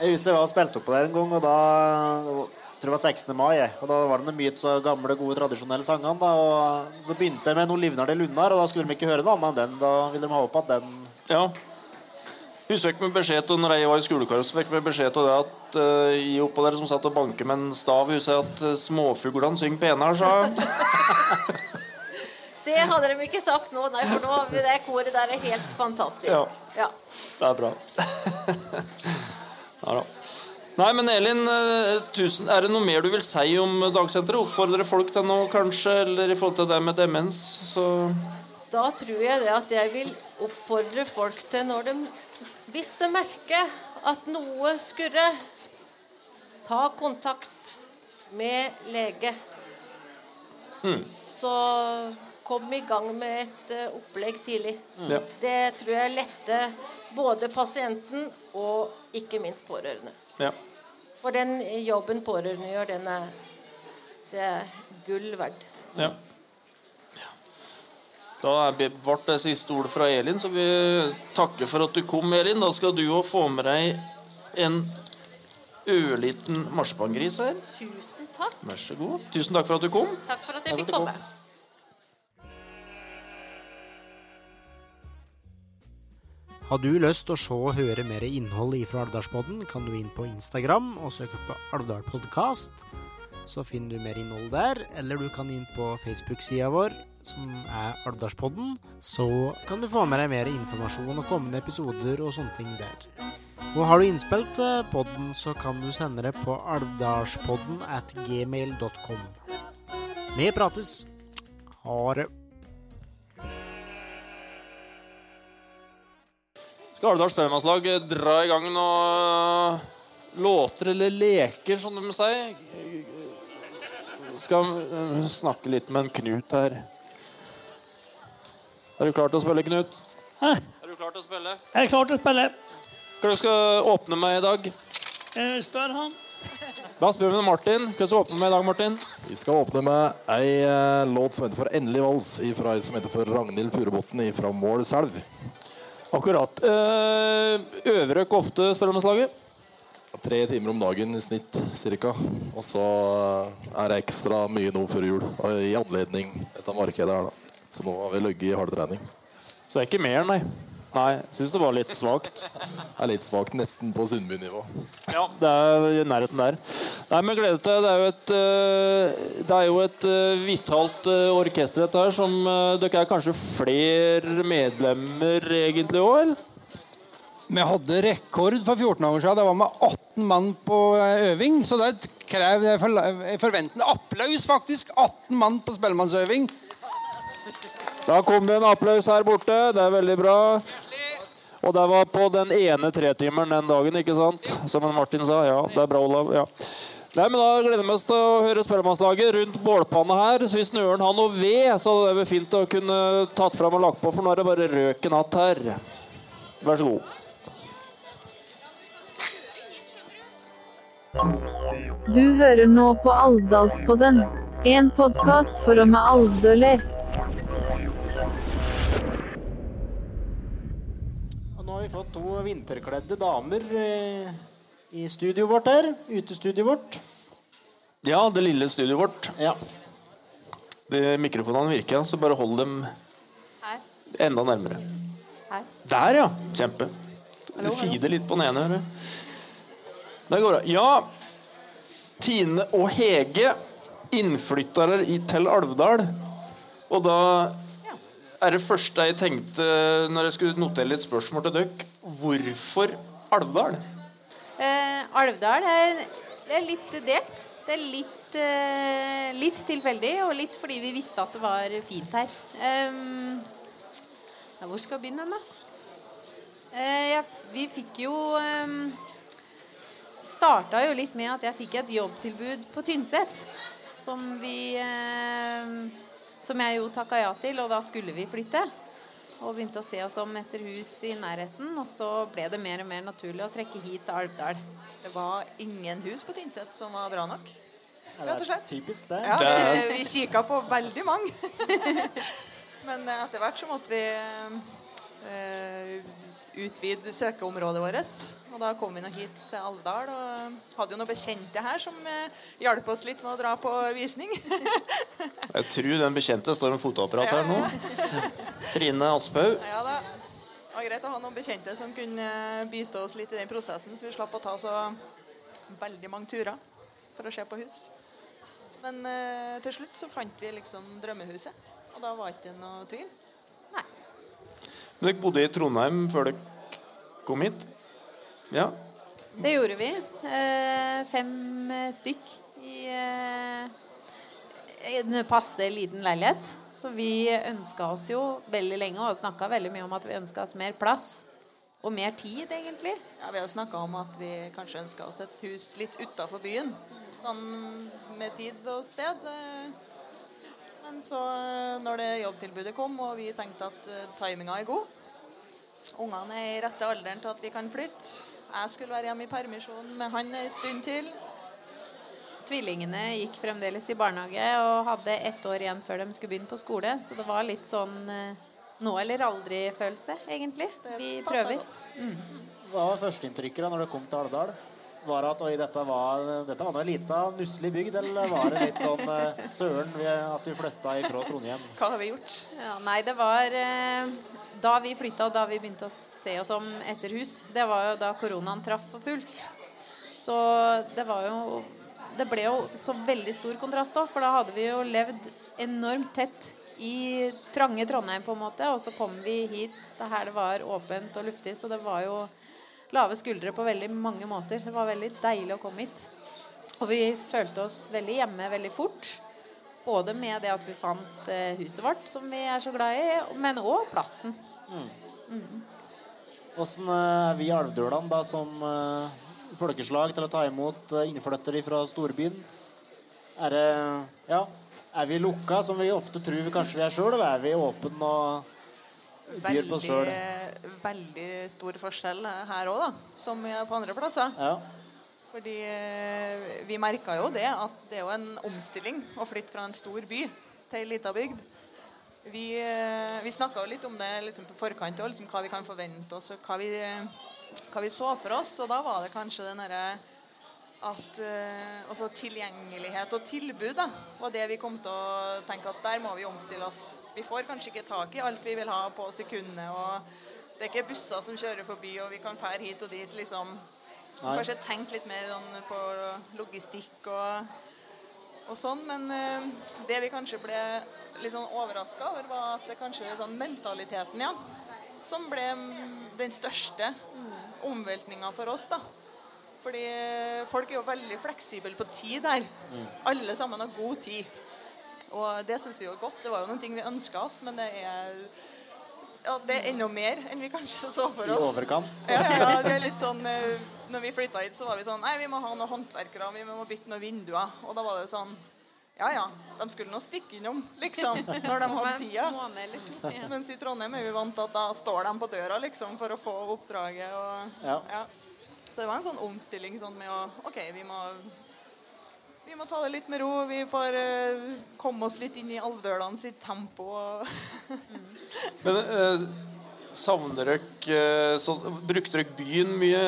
Jeg husker jeg var og spilte opp på der en gang, og da jeg tror det var 16. mai. Og Da var det mye så gamle, gode, tradisjonelle sangene. da, og Så begynte jeg med noen livnar til Lunnar, og da skulle de ikke høre noe annet enn den. Da ville de ha opp at den ja. Husker fikk med beskjed til når jeg var i skolekar, så fikk vi beskjed til det at uh, I oppå der som satt og banket med en stav, husker jeg at uh, småfuglene synger penere, sa jeg. Det hadde de ikke sagt nå, nei, for nå det koret der er helt fantastisk. Ja. Ja. Det er bra. ja. Nei, men Elin, eh, tusen, er det noe mer du vil si om dagsenteret? Oppfordre folk til noe, kanskje? Eller i forhold til det med demens? Så Da tror jeg det at jeg vil oppfordre folk til når de Hvis du merker at noe skurrer, ta kontakt med lege. Så kom i gang med et eh, opplegg tidlig. ja. Det tror jeg letter både pasienten og ikke minst pårørende. ja. For den jobben pårørende gjør, den er, det er gull verdt. ja. Da er ble det siste ordet fra Elin, så vi takker for at du kom, Elin. Da skal du òg få med deg en ørliten marsipangris her. Tusen takk. Vær så god. Tusen takk for at du kom. Takk for at jeg fikk komme. Har du lyst til å se og høre mer innhold ifra Alvdalspodden, kan du inn på Instagram og søke på Alvdal Podcast. Så finner du mer innhold der, eller du kan inn på Facebook-sida vår, som er Alvdalspodden. Så kan du få med deg mer informasjon og kommende episoder og sånne ting der. Og har du innspilt podden, så kan du sende det på alvdalspodden at gmail.com. Vi prates. Ha det. Skal Alvdals Spellemannslag dra i gang noen låter eller leker, som de sier? Skal snakke litt med en Knut her. Er du klar til å spille, Knut? Hæ? Er du klar til å spille? Jeg er klar til å spille. Hva du skal åpne med i dag? Eh, Spør han. Da spør vi med Martin. Hva skal du åpne med i dag, Martin? Vi skal åpne med ei eh, låt som heter for 'Endelig vals' fra ei som heter for Ragnhild Furubotn fra Målselv. Akkurat. Eh, øver dere ofte Spellemannslaget? Tre timer om dagen i snitt ca. Og så eh, er det ekstra mye nå før jul i anledning dette markedet her. da. Så nå har vi ligget i hardtrening. Så det er ikke mer, nei. Nei, Syns det var litt svakt. Det er litt svakt, nesten på Sundby-nivå. Ja, det er i nærheten der. Nei, men glede deg. Det er jo et, eh, det er jo et eh, vitalt eh, orkester, dette her, som Dere er kanskje flere medlemmer egentlig òg, eller? Vi hadde rekord for 14 år siden. Det var med 18 mann på øving. Så det krev forventende for- applaus, faktisk. 18 mann på spellemannsøving. Da kom det en applaus her borte. Det er veldig bra. Og det var på den ene tretimeren den dagen, ikke sant? Som Martin sa. Ja, det er bra, Olav. Ja. Nei, men Da gleder vi oss til å høre Spellemannslaget rundt bålpanna her. Så hvis Nøren har noe ved, så hadde det vært fint å kunne tatt fram og lagt på, for nå er det bare røken att her. Vær så god. Du hører nå på Alvdalspodden, en podkast for og med alvdøler. Har vi fått to vinterkledde damer eh, i studioet vårt her. Utestudioet vårt. Ja, det lille studioet vårt. Ja. Det- Mikrofonene virker, så bare hold dem Her. enda nærmere. Her. Der, ja. Kjempe. Du fider litt på den ene. hører jeg. Det går bra. Ja, Tine og Hege innflyttere i til Alvdal. Og da er det første jeg tenkte når jeg skulle notere litt spørsmål til dere. Hvorfor Alvdal? Eh, Alvdal er, er litt delt. Det er litt, eh, litt tilfeldig, og litt fordi vi visste at det var fint her. Ja, hvor skal jeg begynne, da? Eh, ja, vi fikk jo um, Starta jo litt med at jeg fikk et jobbtilbud på Tynset. Som vi ehm, Som jeg jo takka ja til, og da skulle vi flytte. Og begynte å se oss om etter hus i nærheten. Og så ble det mer og mer naturlig å trekke hit til Alvdal. Det var ingen hus på Tynset som var bra nok. Rett og det slett. typisk det. Ja, vi, vi kikka på veldig mange. Men eh, etter hvert så måtte vi eh, utvide søkeområdet vårt. Og da kom vi nå hit til Alvdal og hadde jo noen bekjente her som eh, hjalp oss litt med å dra på visning. Jeg tror den bekjente står med fotoapparat her nå. Trine Asphaug. Ja da. Det var greit å ha noen bekjente som kunne eh, bistå oss litt i den prosessen, så vi slapp å ta så veldig mange turer for å se på hus. Men eh, til slutt så fant vi liksom drømmehuset, og da var det ikke noe tvil. Dere bodde i Trondheim før dere kom hit? Ja. Det gjorde vi. Eh, fem eh, stykk i eh, en passe liten leilighet. Så vi ønska oss jo veldig lenge og snakka veldig mye om at vi ønska oss mer plass. Og mer tid, egentlig. Ja, Vi har snakka om at vi kanskje ønska oss et hus litt utafor byen. Sånn med tid og sted. eh. Men så, eh, når det jobbtilbudet kom, og vi tenkte at eh, timinga er god Ungene er i rette alderen til at vi kan flytte. Jeg skulle være hjemme i permisjon med han en stund til. Tvillingene gikk fremdeles i barnehage og hadde ett år igjen før de skulle begynne på skole. Så det var litt sånn eh, nå eller aldri-følelse, egentlig. Vi prøver. Mm. Hva var førsteinntrykket da når du kom til Alvdal? Var at oi, dette var, dette var noe lita, nusselig bygd, eller var det litt sånn eh, søren at du flytta ifra Trondheim? Hva har vi gjort? Ja, nei, det var eh, da vi flytta og da vi begynte å se oss om etter hus. Det var jo da koronaen traff for fullt. Så det var jo Det ble jo så veldig stor kontrast da, for da hadde vi jo levd enormt tett i trange Trondheim, på en måte, og så kom vi hit det her det var åpent og luftig, så det var jo lave skuldre på veldig mange måter. Det var veldig deilig å komme hit. Og vi følte oss veldig hjemme veldig fort. Både med det at vi fant eh, huset vårt, som vi er så glad i, men òg plassen. Mm. Åssen eh, er vi i Alvdølan da som eh, folkeslag til å ta imot innflyttere fra storbyen? Er det Ja, er vi lukka, som vi ofte tror vi kanskje vi er sjøl, eller er vi åpne og byr på oss sjøl? Veldig, veldig stor forskjell her òg. Som på andre plasser. Ja. Fordi eh, vi merka jo det at det er jo en omstilling å flytte fra en stor by til ei lita bygd. Vi, eh, vi snakka jo litt om det liksom på forkant, og liksom hva vi kan forvente oss, og hva vi, hva vi så for oss. Og da var det kanskje den derre at eh, altså tilgjengelighet og tilbud da, var det vi kom til å tenke at der må vi omstille oss. Vi får kanskje ikke tak i alt vi vil ha på sekundet. og Det er ikke busser som kjører forbi, og vi kan fære hit og dit. liksom. Nei. Kanskje tenke litt mer sånn på logistikk og, og sånn. Men eh, det vi kanskje ble litt sånn overraska over, var at det kanskje er sånn mentaliteten, ja, som ble mm, den største omveltninga for oss. da. Fordi eh, folk er jo veldig fleksible på tid her. Alle sammen har god tid. Og det syns vi jo er godt. Det var jo noen ting vi ønska oss, men det er ja, det er enda mer enn vi kanskje så for I oss. overkant. Ja, ja, det er litt sånn eh, Når vi flytta hit, så var vi sånn Nei, vi må ha noen håndverkere, vi må bytte noen vinduer. Og da var det sånn Ja ja, de skulle nå stikke innom, liksom, når de hadde tida. Mens i Trondheim er vi vant til at da står de på døra liksom for å få oppdraget. Og, Ja. Så det var en sånn omstilling sånn med å OK, vi må, vi må ta det litt med ro. Vi får uh, komme oss litt inn i Alvdølene sitt tempo. Og Men uh, savner dere eh, så, Brukte dere byen mye?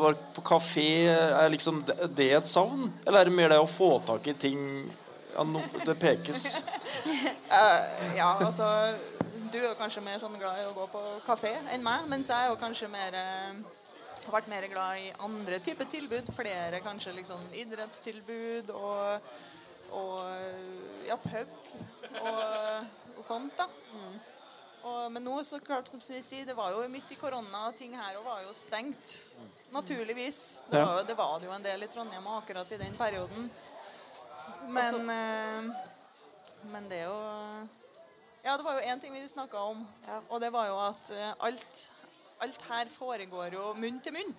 Var på kafé? Er liksom det, et savn? Eller er det mer det å få tak i ting ja, no, Det pekes. uh, ja, altså Du er kanskje mer sånn glad i å gå på kafé enn meg, mens jeg er jo kanskje mer eh, har vært mer glad i andre typer tilbud. Flere kanskje liksom idrettstilbud og, og ja, pub og, og sånt, da. Og, men nå, så klart som vi sier, det var jo midt i korona, ting her og var jo stengt. Naturligvis. Det var, jo, det var det jo en del i Trondheim akkurat i den perioden. Men, eh, men det er jo Ja, det var jo én ting vi snakka om, og det var jo at eh, alt, alt her foregår jo munn til munn.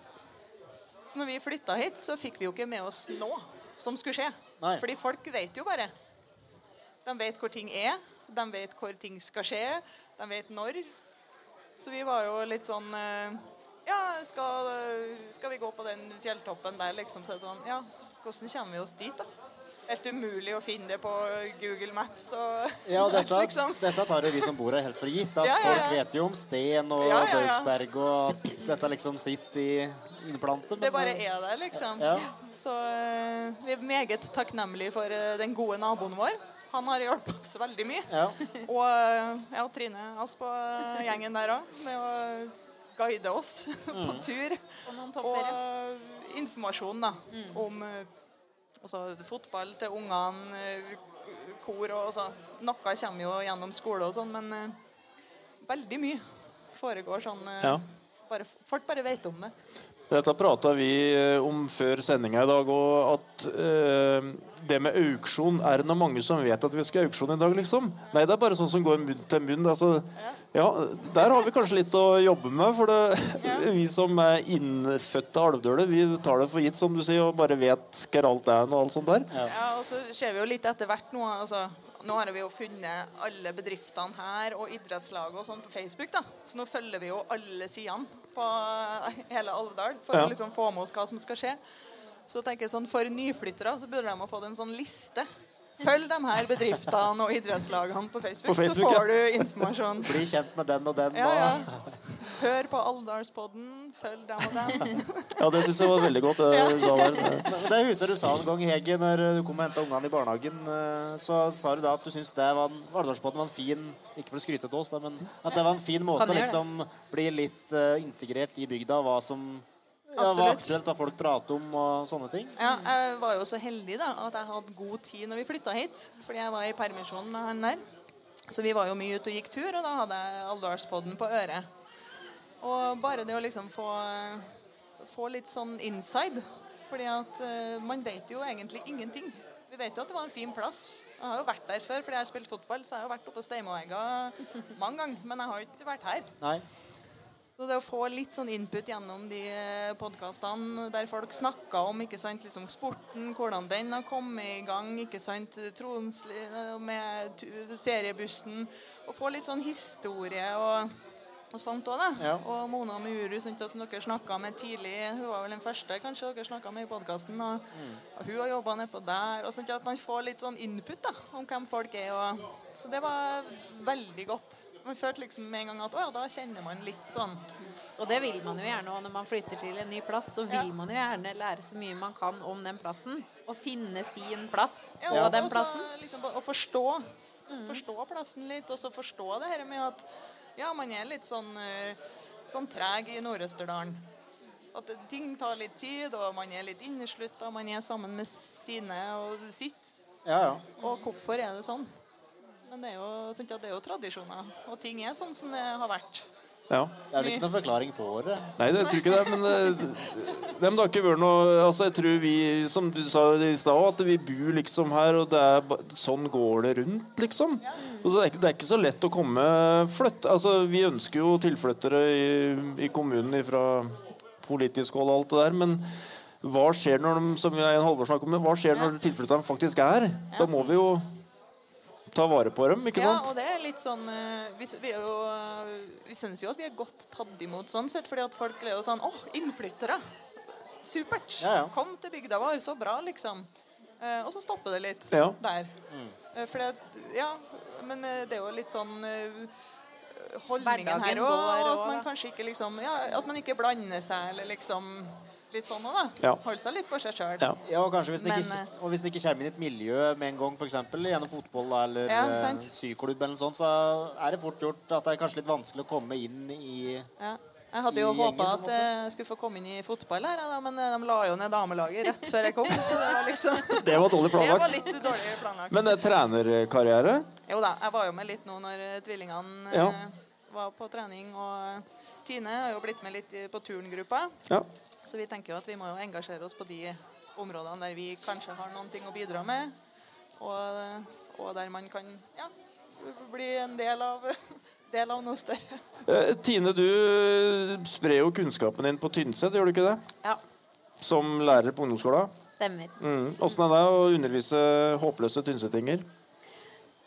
Så når vi flytta hit, så fikk vi jo ikke med oss noe som skulle skje. Nei. Fordi folk vet jo bare. De vet hvor ting er, de vet hvor ting skal skje, de vet når. Så vi var jo litt sånn eh, Ja, skal, skal vi gå på den fjelltoppen der, liksom? Så er det sånn Ja, hvordan kommer vi oss dit, da? Helt umulig å finne det på Google Maps og Ja, dette, liksom. dette tar jo vi som bor her helt for gitt. At Ja, ja, ja. folk vet jo om Sten og Ja, ja, ja. Baugsberg, og at dette liksom sitter i innplantet. Det bare er der, liksom. Ja. Så eh, vi er meget takknemlige for eh, den gode naboen vår. Han har hjulpet oss veldig mye. Ja. Og eh, ja, Trine Asp og eh, gjengen der òg, med å guide oss på Mm. tur. Og noen topper, ja. Og informasjon da, om eh, altså, fotball til ungene, eh, kor og altså, Noe kommer jo gjennom skole og sånn, men eh, veldig mye foregår sånn eh, Ja. bare, Folk bare vet om det. Dette prata vi eh, om før sendinga i dag, og at eh, det med auksjon Er det noe mange som vet at vi skal auksjon i dag, liksom? Nei, det er bare sånn som går munn til munn. Altså, ja, der har vi kanskje litt å jobbe med. For det, vi som er innfødte alvdøler, vi tar det for gitt, som du sier, og bare vet hva alt er og alt sånt der. Ja, og så ser vi jo litt etter hvert nå. Altså, nå har vi jo funnet alle bedriftene her og idrettslaget og sånn på Facebook. da. Så nå følger vi jo alle sidene på hele Alvdal for Ja. å liksom få med oss hva som skal skje. Så tenker jeg sånn, For nyflyttere så burde de ha fått en sånn liste. Følg de her bedriftene og idrettslagene på Facebook, På Facebook, så ja. får du informasjon. Bli kjent med den og den. Ja, ja. Hør på Alvdalspodden. Følg dem og dem. Ja, det syns jeg var veldig godt. Der. Men det huset du sa en gang, Hege, når du kom og henta ungene i barnehagen. eh, Så sa du da at du syns det var en Alvdalsbåten var en fin Ikke for å skryte til oss, da, men at det var en fin måte å liksom bli litt uh, integrert i bygda. Hva som ja, var aktuelt, hva folk prater om og sånne ting. Ja, jeg var jo så heldig da, at jeg hadde god tid når vi flytta hit. Fordi jeg var i permisjon med han der. Så vi var jo mye ute og gikk tur, og da hadde jeg Alvdalspodden på øret. Og bare det å liksom få, få litt sånn inside. Fordi at eh, man vet jo egentlig ingenting. Vi vet jo at det var en fin plass. Jeg har jo vært der før, fordi jeg har spilt fotball. Så jeg har jo vært oppe på Steimoegga mange ganger. Men jeg har jo ikke vært her. Nei. Så det å få litt sånn input gjennom de podkastene der folk snakka om ikke sant, liksom sporten, hvordan den har kommet i gang, ikke sant, Tronsli med feriebussen Og få litt sånn historie og, og sånt òg, da. Ja. Og Mona Muru, som dere snakka med tidlig, hun var vel den første kanskje dere snakka med i podkasten. Og, og hun har jobba nedpå der. Og sånt, at man får litt sånn input da, om hvem folk er. Og, så det var veldig godt. Man følte liksom med en gang at å ja, da kjenner man litt sånn Og det vil man jo gjerne også når man flytter til en ny plass. Så vil man jo gjerne lære så mye man kan om den plassen. Og finne sin plass Ja, på og den også plassen. Liksom, og forstå, forstå plassen litt, og så forstå det her med at ja, man er litt sånn, eh, sånn treg i Nord-Østerdalen. At ting tar litt tid, og man er litt inneslutta, man er sammen med sine og sitt. Ja, ja. Og hvorfor er det sånn? Men det er jo, det er jo tradisjoner, og ting er sånn som det har vært. Ja. Det er vel ikke noen forklaring på det. Nei, det tror ikke det. Men det, det har ikke vært noe altså Jeg tror vi, som du sa i stad, at vi bor liksom her, og det er, sånn går det rundt, liksom. Så det, er ikke, det er ikke så lett å komme flytt. Altså, vi ønsker jo tilflyttere i, i kommunen fra politisk hold og alt det der, men hva skjer når de, som jeg en Halvor snakket om, hva skjer når tilflytterne faktisk er? Da må vi jo ta vare på dem, ikke Ja, sant? og det er litt sånn eh, Vi, vi, jo, eh, vi syns jo at vi er godt tatt imot sånn sett, fordi at folk er jo sånn Å, innflyttere! Supert! Ja, ja. Kom til bygda vår, så bra, liksom. Eh, og så stopper det litt Ja. der. Mm. fordi at Ja, men eh, det er jo litt sånn eh, Holdningen her òg, at man kanskje ikke liksom Ja, at man ikke blander seg, eller liksom litt sånn òg, da. Ja. Holde seg litt for seg sjøl. Ja, og kanskje hvis det, Men, ikke, eh, og hvis det ikke kommer inn i et miljø med en gang, f.eks. gjennom fotball eller Ja, syklubb, eller noe sånt, så er det fort gjort at det er kanskje litt vanskelig å komme inn i Ja. Jeg hadde jo håpa at jeg skulle få komme inn i fotball her, men eh, de la jo ned damelaget rett før jeg kom. Så det var liksom Det var dårlig Det var planlagt. litt dårlig planlagt. Men eh, trenerkarriere? Jo da, jeg var jo med litt nå når eh, tvillingene eh, Ja. var på trening. Og eh, Tine har jo blitt med litt på turngruppa. Ja. Så vi tenker jo at vi må jo engasjere oss på de områdene der vi kanskje har noen ting å bidra med. Og, og der man kan ja, bli en del av, del av noe større. Eh, Tine, du sprer jo kunnskapen din på Tynset, gjør du ikke det? Ja, Som lærer på ungdomsskolen. stemmer. Mm. Åssen er det å undervise håpløse tynsetinger?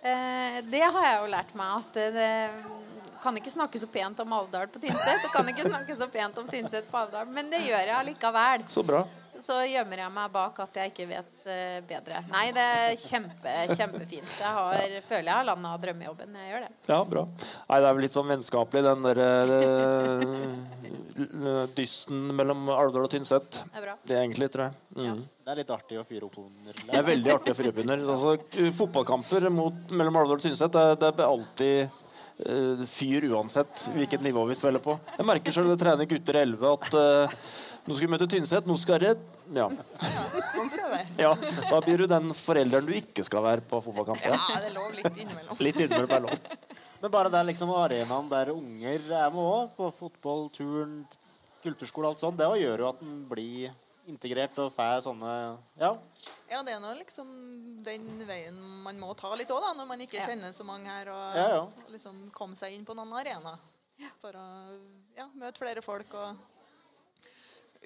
Eh, det har jeg jo lært meg at det, det kan ikke snakke så pent om Alvdal på Tynset. Og kan ikke snakke så pent om Tynset på Alvdal, men det gjør jeg allikevel. Så bra. Så gjemmer jeg meg bak at jeg ikke vet eh, bedre. Nei, det er kjempe, kjempefint. Jeg har, føler jeg har landa drømmejobben. Jeg gjør det. Ja, bra. Nei, det er vel litt sånn vennskapelig, den der eh, dysten mellom Alvdal og Tynset. Det er bra. Det er egentlig, tror jeg. Mm. Det er litt artig å fyre opp under. Det er veldig artig å fyre opp under. Altså, eh, fotballkamper mot, mellom Alvdal og Tynset, det, det er alltid fyr uansett hvilket nivå vi spiller på. Jeg merker selv det trener gutter i 11 at eh, nå skal vi møte Tynset, nå skal det ja. Sånn skal det være. ja. Da blir du den forelderen du ikke skal være på fotballkamp. Ja, det er lov litt innimellom. Litt innimellom er lov. Men bare er liksom arenaen der unger er med òg, på fotball, turn, kulturskole alt sånt, det gjør jo at en blir integrert og får sånne Ja. Ja, det er nå liksom den veien man må ta litt òg, da, når man ikke kjenner så mange her. Og, Ja, ja. og liksom komme seg inn på noen arenaer for å ja, møte flere folk og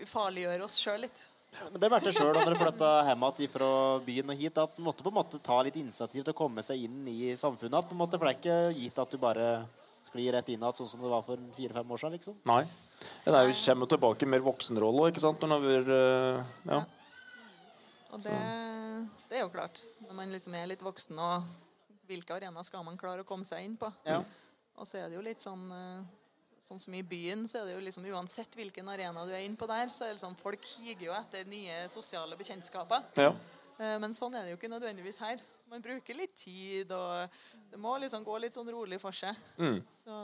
ufarliggjøre oss sjøl litt. Men det merket sjøl da dere flytta hjem igjen fra byen og hit, at en måtte på en måte ta litt initiativ til å komme seg inn i samfunnet. At på en måte, for det er ikke gitt at du bare sklir rett inn igjen, sånn som det var for fire-fem år siden. liksom. Nei. Det er jo kommer tilbake i mer voksenrolle, ikke sant? Når vi, eh, ja. Og det, det er jo klart. Når man liksom er litt voksen, og hvilke arenaer skal man klare å komme seg inn på? Ja. Og så er det jo litt sånn eh, Sånn som i byen, så er det jo liksom uansett hvilken arena du er inne på der, så er det sånn folk higer jo etter nye sosiale bekjentskaper. Ja. Eh, Men sånn er det jo ikke nødvendigvis her. Så man bruker litt tid, og det må liksom gå litt sånn rolig for seg. Mm. Så,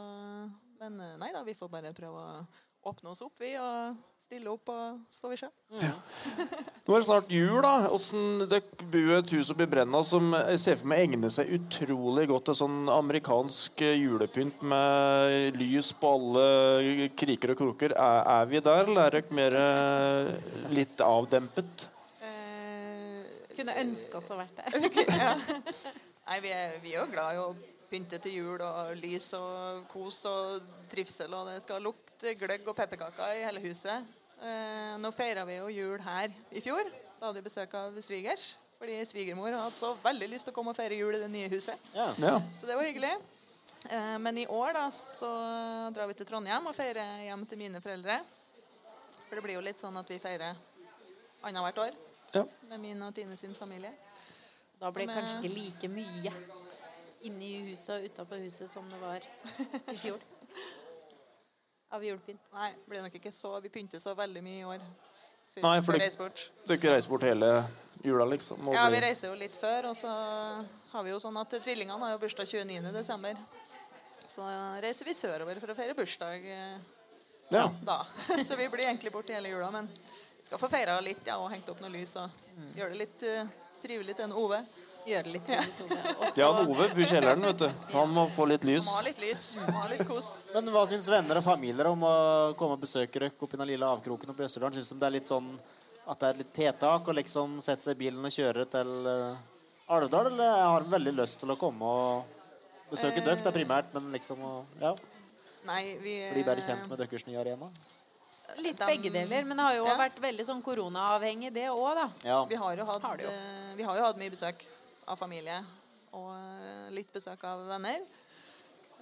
men eh, nei da, vi får bare prøve å åpne oss opp, vi, og stille opp, og så får vi se. Nå er det snart jul, da. Åssen dere bor et hus oppi Brenna som jeg ser for meg egner seg utrolig godt til sånn amerikansk eh, julepynt med lys på alle kriker og kroker. Er, er vi der, eller er dere mer eh, litt avdempet? Kunne ønske oss å vært der. Nei, vi er, vi er jo glad i å pynte til jul og lys og kos og trivsel, og det skal lukte gløgg og pepperkaker i hele huset. Eh, nå feira vi jo jul her i fjor. Da hadde vi besøk av svigers. Fordi svigermor hadde så veldig lyst til å komme og feire jul i det nye huset. Ja. Så det var hyggelig. Eh, men i år da, så drar vi til Trondheim og feirer hjem til mine foreldre. For det blir jo litt sånn at vi feirer annethvert år Ja. med min og Tine sin familie. Da blir det kanskje ikke like mye inni huset og utapå huset som det var i fjor. Av julepynt. Nei, det blir nok ikke så Vi pynter så veldig mye i år. Siden Nei, vi for du ikke reiser bort hele jula, liksom? Ja, vi reiser jo litt før, og så har vi jo sånn at tvillingene har jo bursdag 29. desember. Så reiser vi sørover for å feire bursdag eh, Ja. da. Så vi blir egentlig borte hele jula, men vi skal få feira litt ja, og hengt opp noe lys og gjøre det litt uh, trivelig til en Ove. Gjøre det litt trivelig Jan Ove bor i kjelleren, vet du. Han må få litt lys. Må ha litt lys, må ha litt kos. Men hva syns venner og familier om å komme og besøke dere oppi i den lille avkroken oppe i Østerdalen? Syns de det er litt sånn at det er et litt tiltak å liksom sette seg i bilen og kjøre til uh, Alvdal, eller har veldig lyst til å komme og besøke Eh. dere, er primært, men liksom å ja, Nei, vi bli bedre kjent med deres nye arena? Litt begge deler, men det har jo vært veldig sånn koronaavhengig, det òg, da. Ja. Vi har jo hatt, Har jo. eh, vi har jo hatt mye besøk av familie og eh, litt besøk av venner.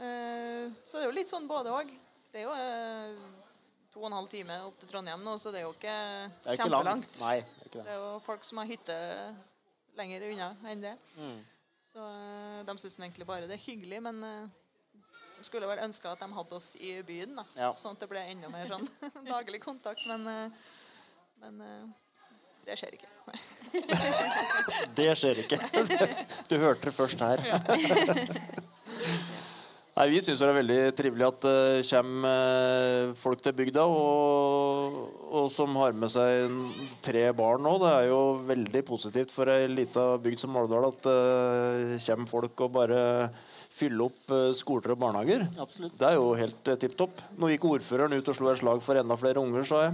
Eh, Så det er jo litt sånn både òg. Det er jo eh, to og en halv time opp til Trondheim nå, så det er jo ikke Det er ikke kjempelangt. langt. Nei, det er ikke det. Det er jo folk som har hytte lenger unna enn det. Mm. Så de syns egentlig bare det er hyggelig, men de skulle vel ønske at de hadde oss i byen, da. Ja. Sånn at det ble enda mer sånn daglig kontakt. Men, Men det skjer ikke. Det skjer ikke. Du hørte det først her. Nei, Vi syns det er veldig trivelig at det kommer eh, folk til bygda, og, og som har med seg tre barn nå. Det er jo veldig positivt for ei lita bygd som Måldal at det kommer folk og bare fyller opp eh, skoler og barnehager. Absolutt. Det er jo helt eh, tipp topp. Nå gikk ordføreren ut og slo et slag for enda flere unger, sa jeg.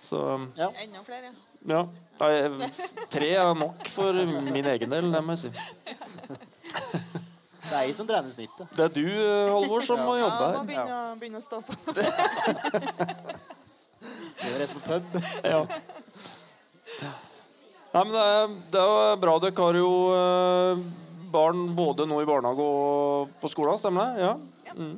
Så Enda flere, ja. Ja. Nei, tre er nok for min egen del, det må jeg si. Det er jeg som dreier snittet. Det er du, Halvor, som må jobbe her. Ja, må begynne, å- begynne å stå på. Det er som pub. Ja. Nei, men det er, det er bra dere har jo eh, barn både nå i barnehage og på skolen, stemmer det? Ja. Mm.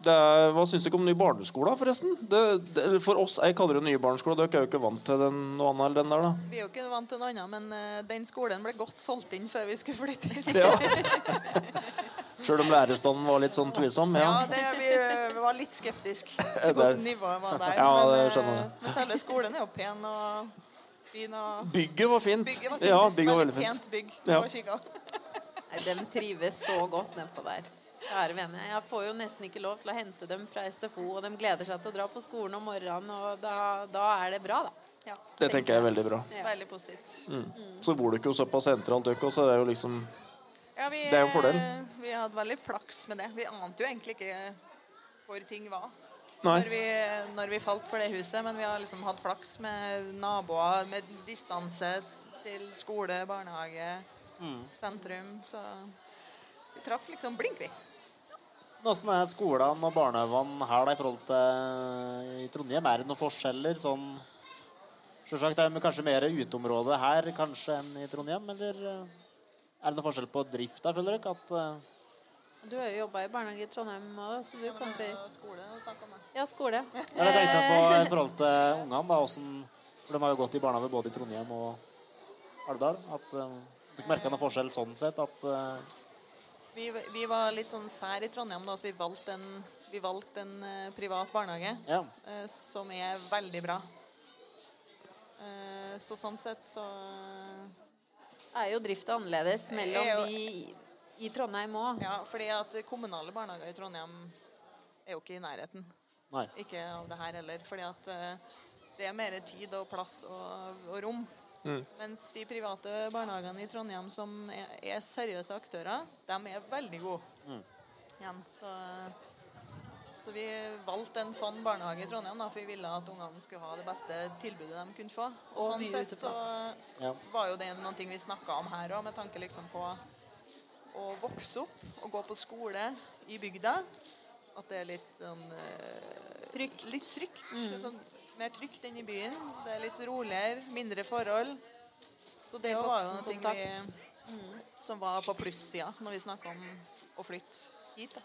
Det er, hva syns dere om ny barneskole, forresten? Det, det, for oss, Jeg kaller det nye barneskole. Dere er jo ikke vant til den, noe annet enn den der, da. Vi er jo ikke vant til noe annet, men uh, den skolen ble godt solgt inn før vi skulle flytte hit. Ja. Sjøl om lærerstanden var litt sånn tvilsom? Ja, Ja. det, vi, vi var litt skeptiske til hvordan nivået var der. Ja, men, det eh, skjønner jeg. men selve skolen er jo pen og fin. Og Bygget var fint. Bygget var fint. Ja, bygget var Veldig fint. pent bygg. Ja. Nei, de trives så godt nedpå der. Kjære vene. Jeg får jo nesten ikke lov til å hente dem fra SFO, og de gleder seg til å dra på skolen om morgenen, og da, da er det bra, da. Ja, Det tenker jeg er veldig bra. Veldig positivt. Mm. Så bor du ikke jo såpass sentralt, du også, så det er jo liksom Ja, vi, Det er jo en fordel. Vi hadde veldig flaks med det. Vi ante jo egentlig ikke hvor ting var. Når vi, når vi falt for det huset, men vi har liksom hatt flaks med naboer, med distanse til skole, barnehage, Mm. sentrum. Så vi traff liksom blink, vi. Åssen er skolene og barnehagene her da, i forhold til i Trondheim? Er det noen forskjeller? sånn Selvsagt er det kanskje mer uteområde her kanskje enn i Trondheim, eller eh, er det noen forskjell på drift der, føler dere? At, eh, Du har jo jobba i barnehage i Trondheim òg, så du kan si Skole å snakke om det. Ja, skole. ja, jeg tenkte på i forhold til ungene, da, hvordan, for de har jo gått i barnehage både i Trondheim og Alvdal. At dere merka noen forskjell sånn sett? At eh, Vi, vi var litt sånn sær i Trondheim, da, så vi valgte en, vi valgte en uh, privat barnehage Ja. Uh, som er veldig bra. Uh, så sånn sett så Er jo drifta annerledes mellom jo- de i Trondheim òg. Ja, fordi at kommunale barnehager i Trondheim er jo ikke i nærheten. Nei. Ikke av det her heller. Fordi at det er mer tid og plass og, og rom. Mm. Mens de private barnehagene i Trondheim som er, er seriøse aktører, de er veldig gode. Mm. Ja, så, så vi valgte en sånn barnehage i Trondheim, da, for vi ville at ungene skulle ha det beste tilbudet de kunne få. Og, Og sånn sett så. Ja. var jo det noe vi snakka om her òg, med tanke liksom på å vokse opp og gå på skole i bygda. At det er litt sånn eh, Trygt. Litt trygt. Mm. Sånn, mer trygt enn i byen. Det er litt roligere, mindre forhold. Så det Mer var jo noe vi, mm, som var på plussida når vi snakka om å flytte hit. Da.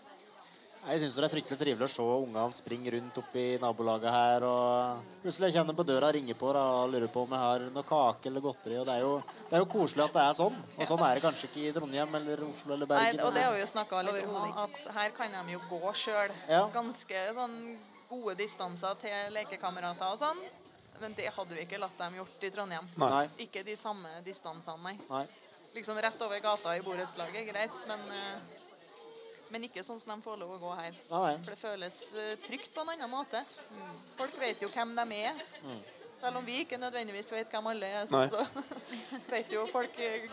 Jeg syns det er fryktelig trivelig å se ungene springe rundt oppi nabolaget her. og Plutselig kjenner på døra ringer på da, og lurer på om jeg har noe kake eller godteri. og Det er jo, det er jo koselig at det er sånn. Og sånn er det kanskje ikke i Trondheim eller Oslo eller Nei, Bergen. og det har vi jo snakka litt om, at her kan de jo gå sjøl. Ja. Ganske sånn gode distanser til lekekamerater og sånn. Men det hadde vi ikke latt dem gjort i Trondheim. Nei. Ikke de samme distansene, nei. Nei. Liksom rett over gata i borettslaget, greit, men, eh, men ikke sånn som de får lov å gå her. Nei. For det føles eh, trygt på en annen måte. Folk vet jo hvem de er. Mm. Selv om vi ikke nødvendigvis vet hvem alle er, Nei. så vet jo folk eh,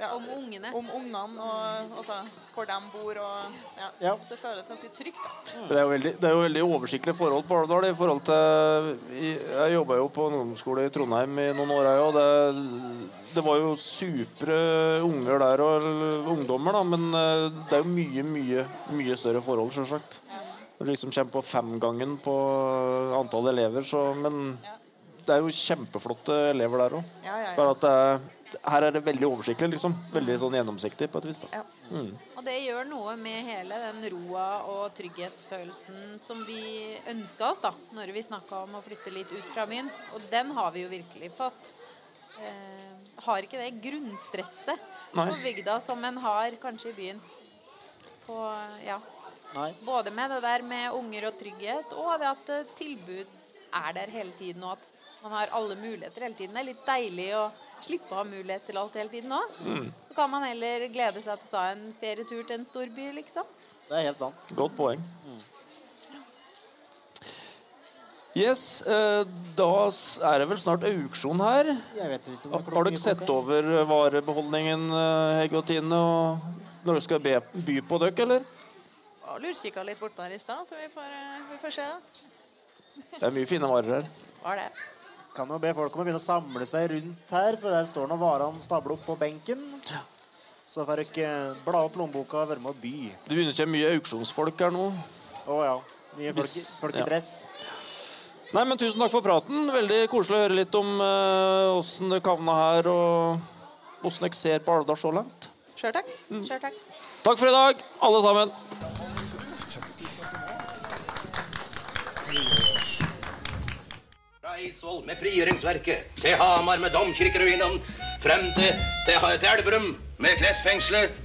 ja, Om ungene. om ungene og også, hvor de bor. Og, ja. Ja. Så det føles ganske trygt. Da. Det er jo veldig, det er jo veldig oversiktlige forhold på Alvdal. i forhold til Jeg jobba jo på en ungdomsskole i Trondheim i noen år. jeg, Og det, det var jo supre unger der og ungdommer, da, men eh, det er jo mye, mye mye større forhold, sjølsagt. Når du liksom kommer på femgangen på antall elever, så Men det er jo kjempeflotte elever der òg. Ja, ja, ja. Bare at det er, her er det veldig oversiktlig, liksom. Veldig sånn gjennomsiktig på et vis. da. Mm. Og det gjør noe med hele den roa og trygghetsfølelsen som vi ønska oss da når vi snakka om å flytte litt ut fra byen. Og den har vi jo virkelig fått. Eh, har ikke det grunnstresset Nei. på bygda som en har kanskje i byen. På, ja. Nei. Både med det der med unger og trygghet, og det at eh, tilbud er der hele tiden, og at man har alle muligheter hele tiden. Det er litt deilig å slippe å ha mulighet til alt hele tiden òg. Mm. Så kan man heller glede seg til å ta en ferietur til en storby, liksom. Det er helt sant. Godt poeng. Yes, eh, da er det vel snart auksjon her. Jeg vet ikke Har har dere sett over varebeholdningen, Hegge og Tine, og når dere skal be, by på dere, eller? Lurkikka litt bortpå her i stad, så vi får, eh, vi får se. Det er mye fine varer her. Var det. Kan jo be folk om å begynne å samle seg rundt her, for der står nå varene stabla opp på benken. Så får dere bla opp lommeboka og være med å by. Det begynner å komme mye auksjonsfolk her nå. Å ja. Mye folk, folk i dress. Nei, men Tusen takk for praten. Veldig koselig å høre litt om åssen det kavna her, og åssen dere ser på Alvdal så langt. Sjøl takk. Sjøl takk. Takk for i dag, alle sammen. Eidsvoll med frigjøringsverket, til Hamar med domkirkeruinene, frem til, til, til Elverum med klesfengselet,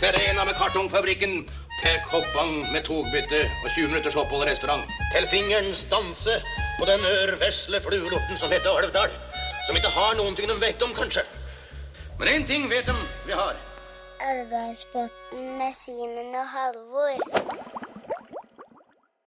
til Rena med kartongfabrikken, til Koppang med togbytte og 20 minutters opphold i restaurant, til fingerens danse på den ørvesle fluelorten som heter Alvdal, som ikke har noen ting de vet om, kanskje. Men én ting vet de vi har. Elvdalsbotn med Simen og Halvor.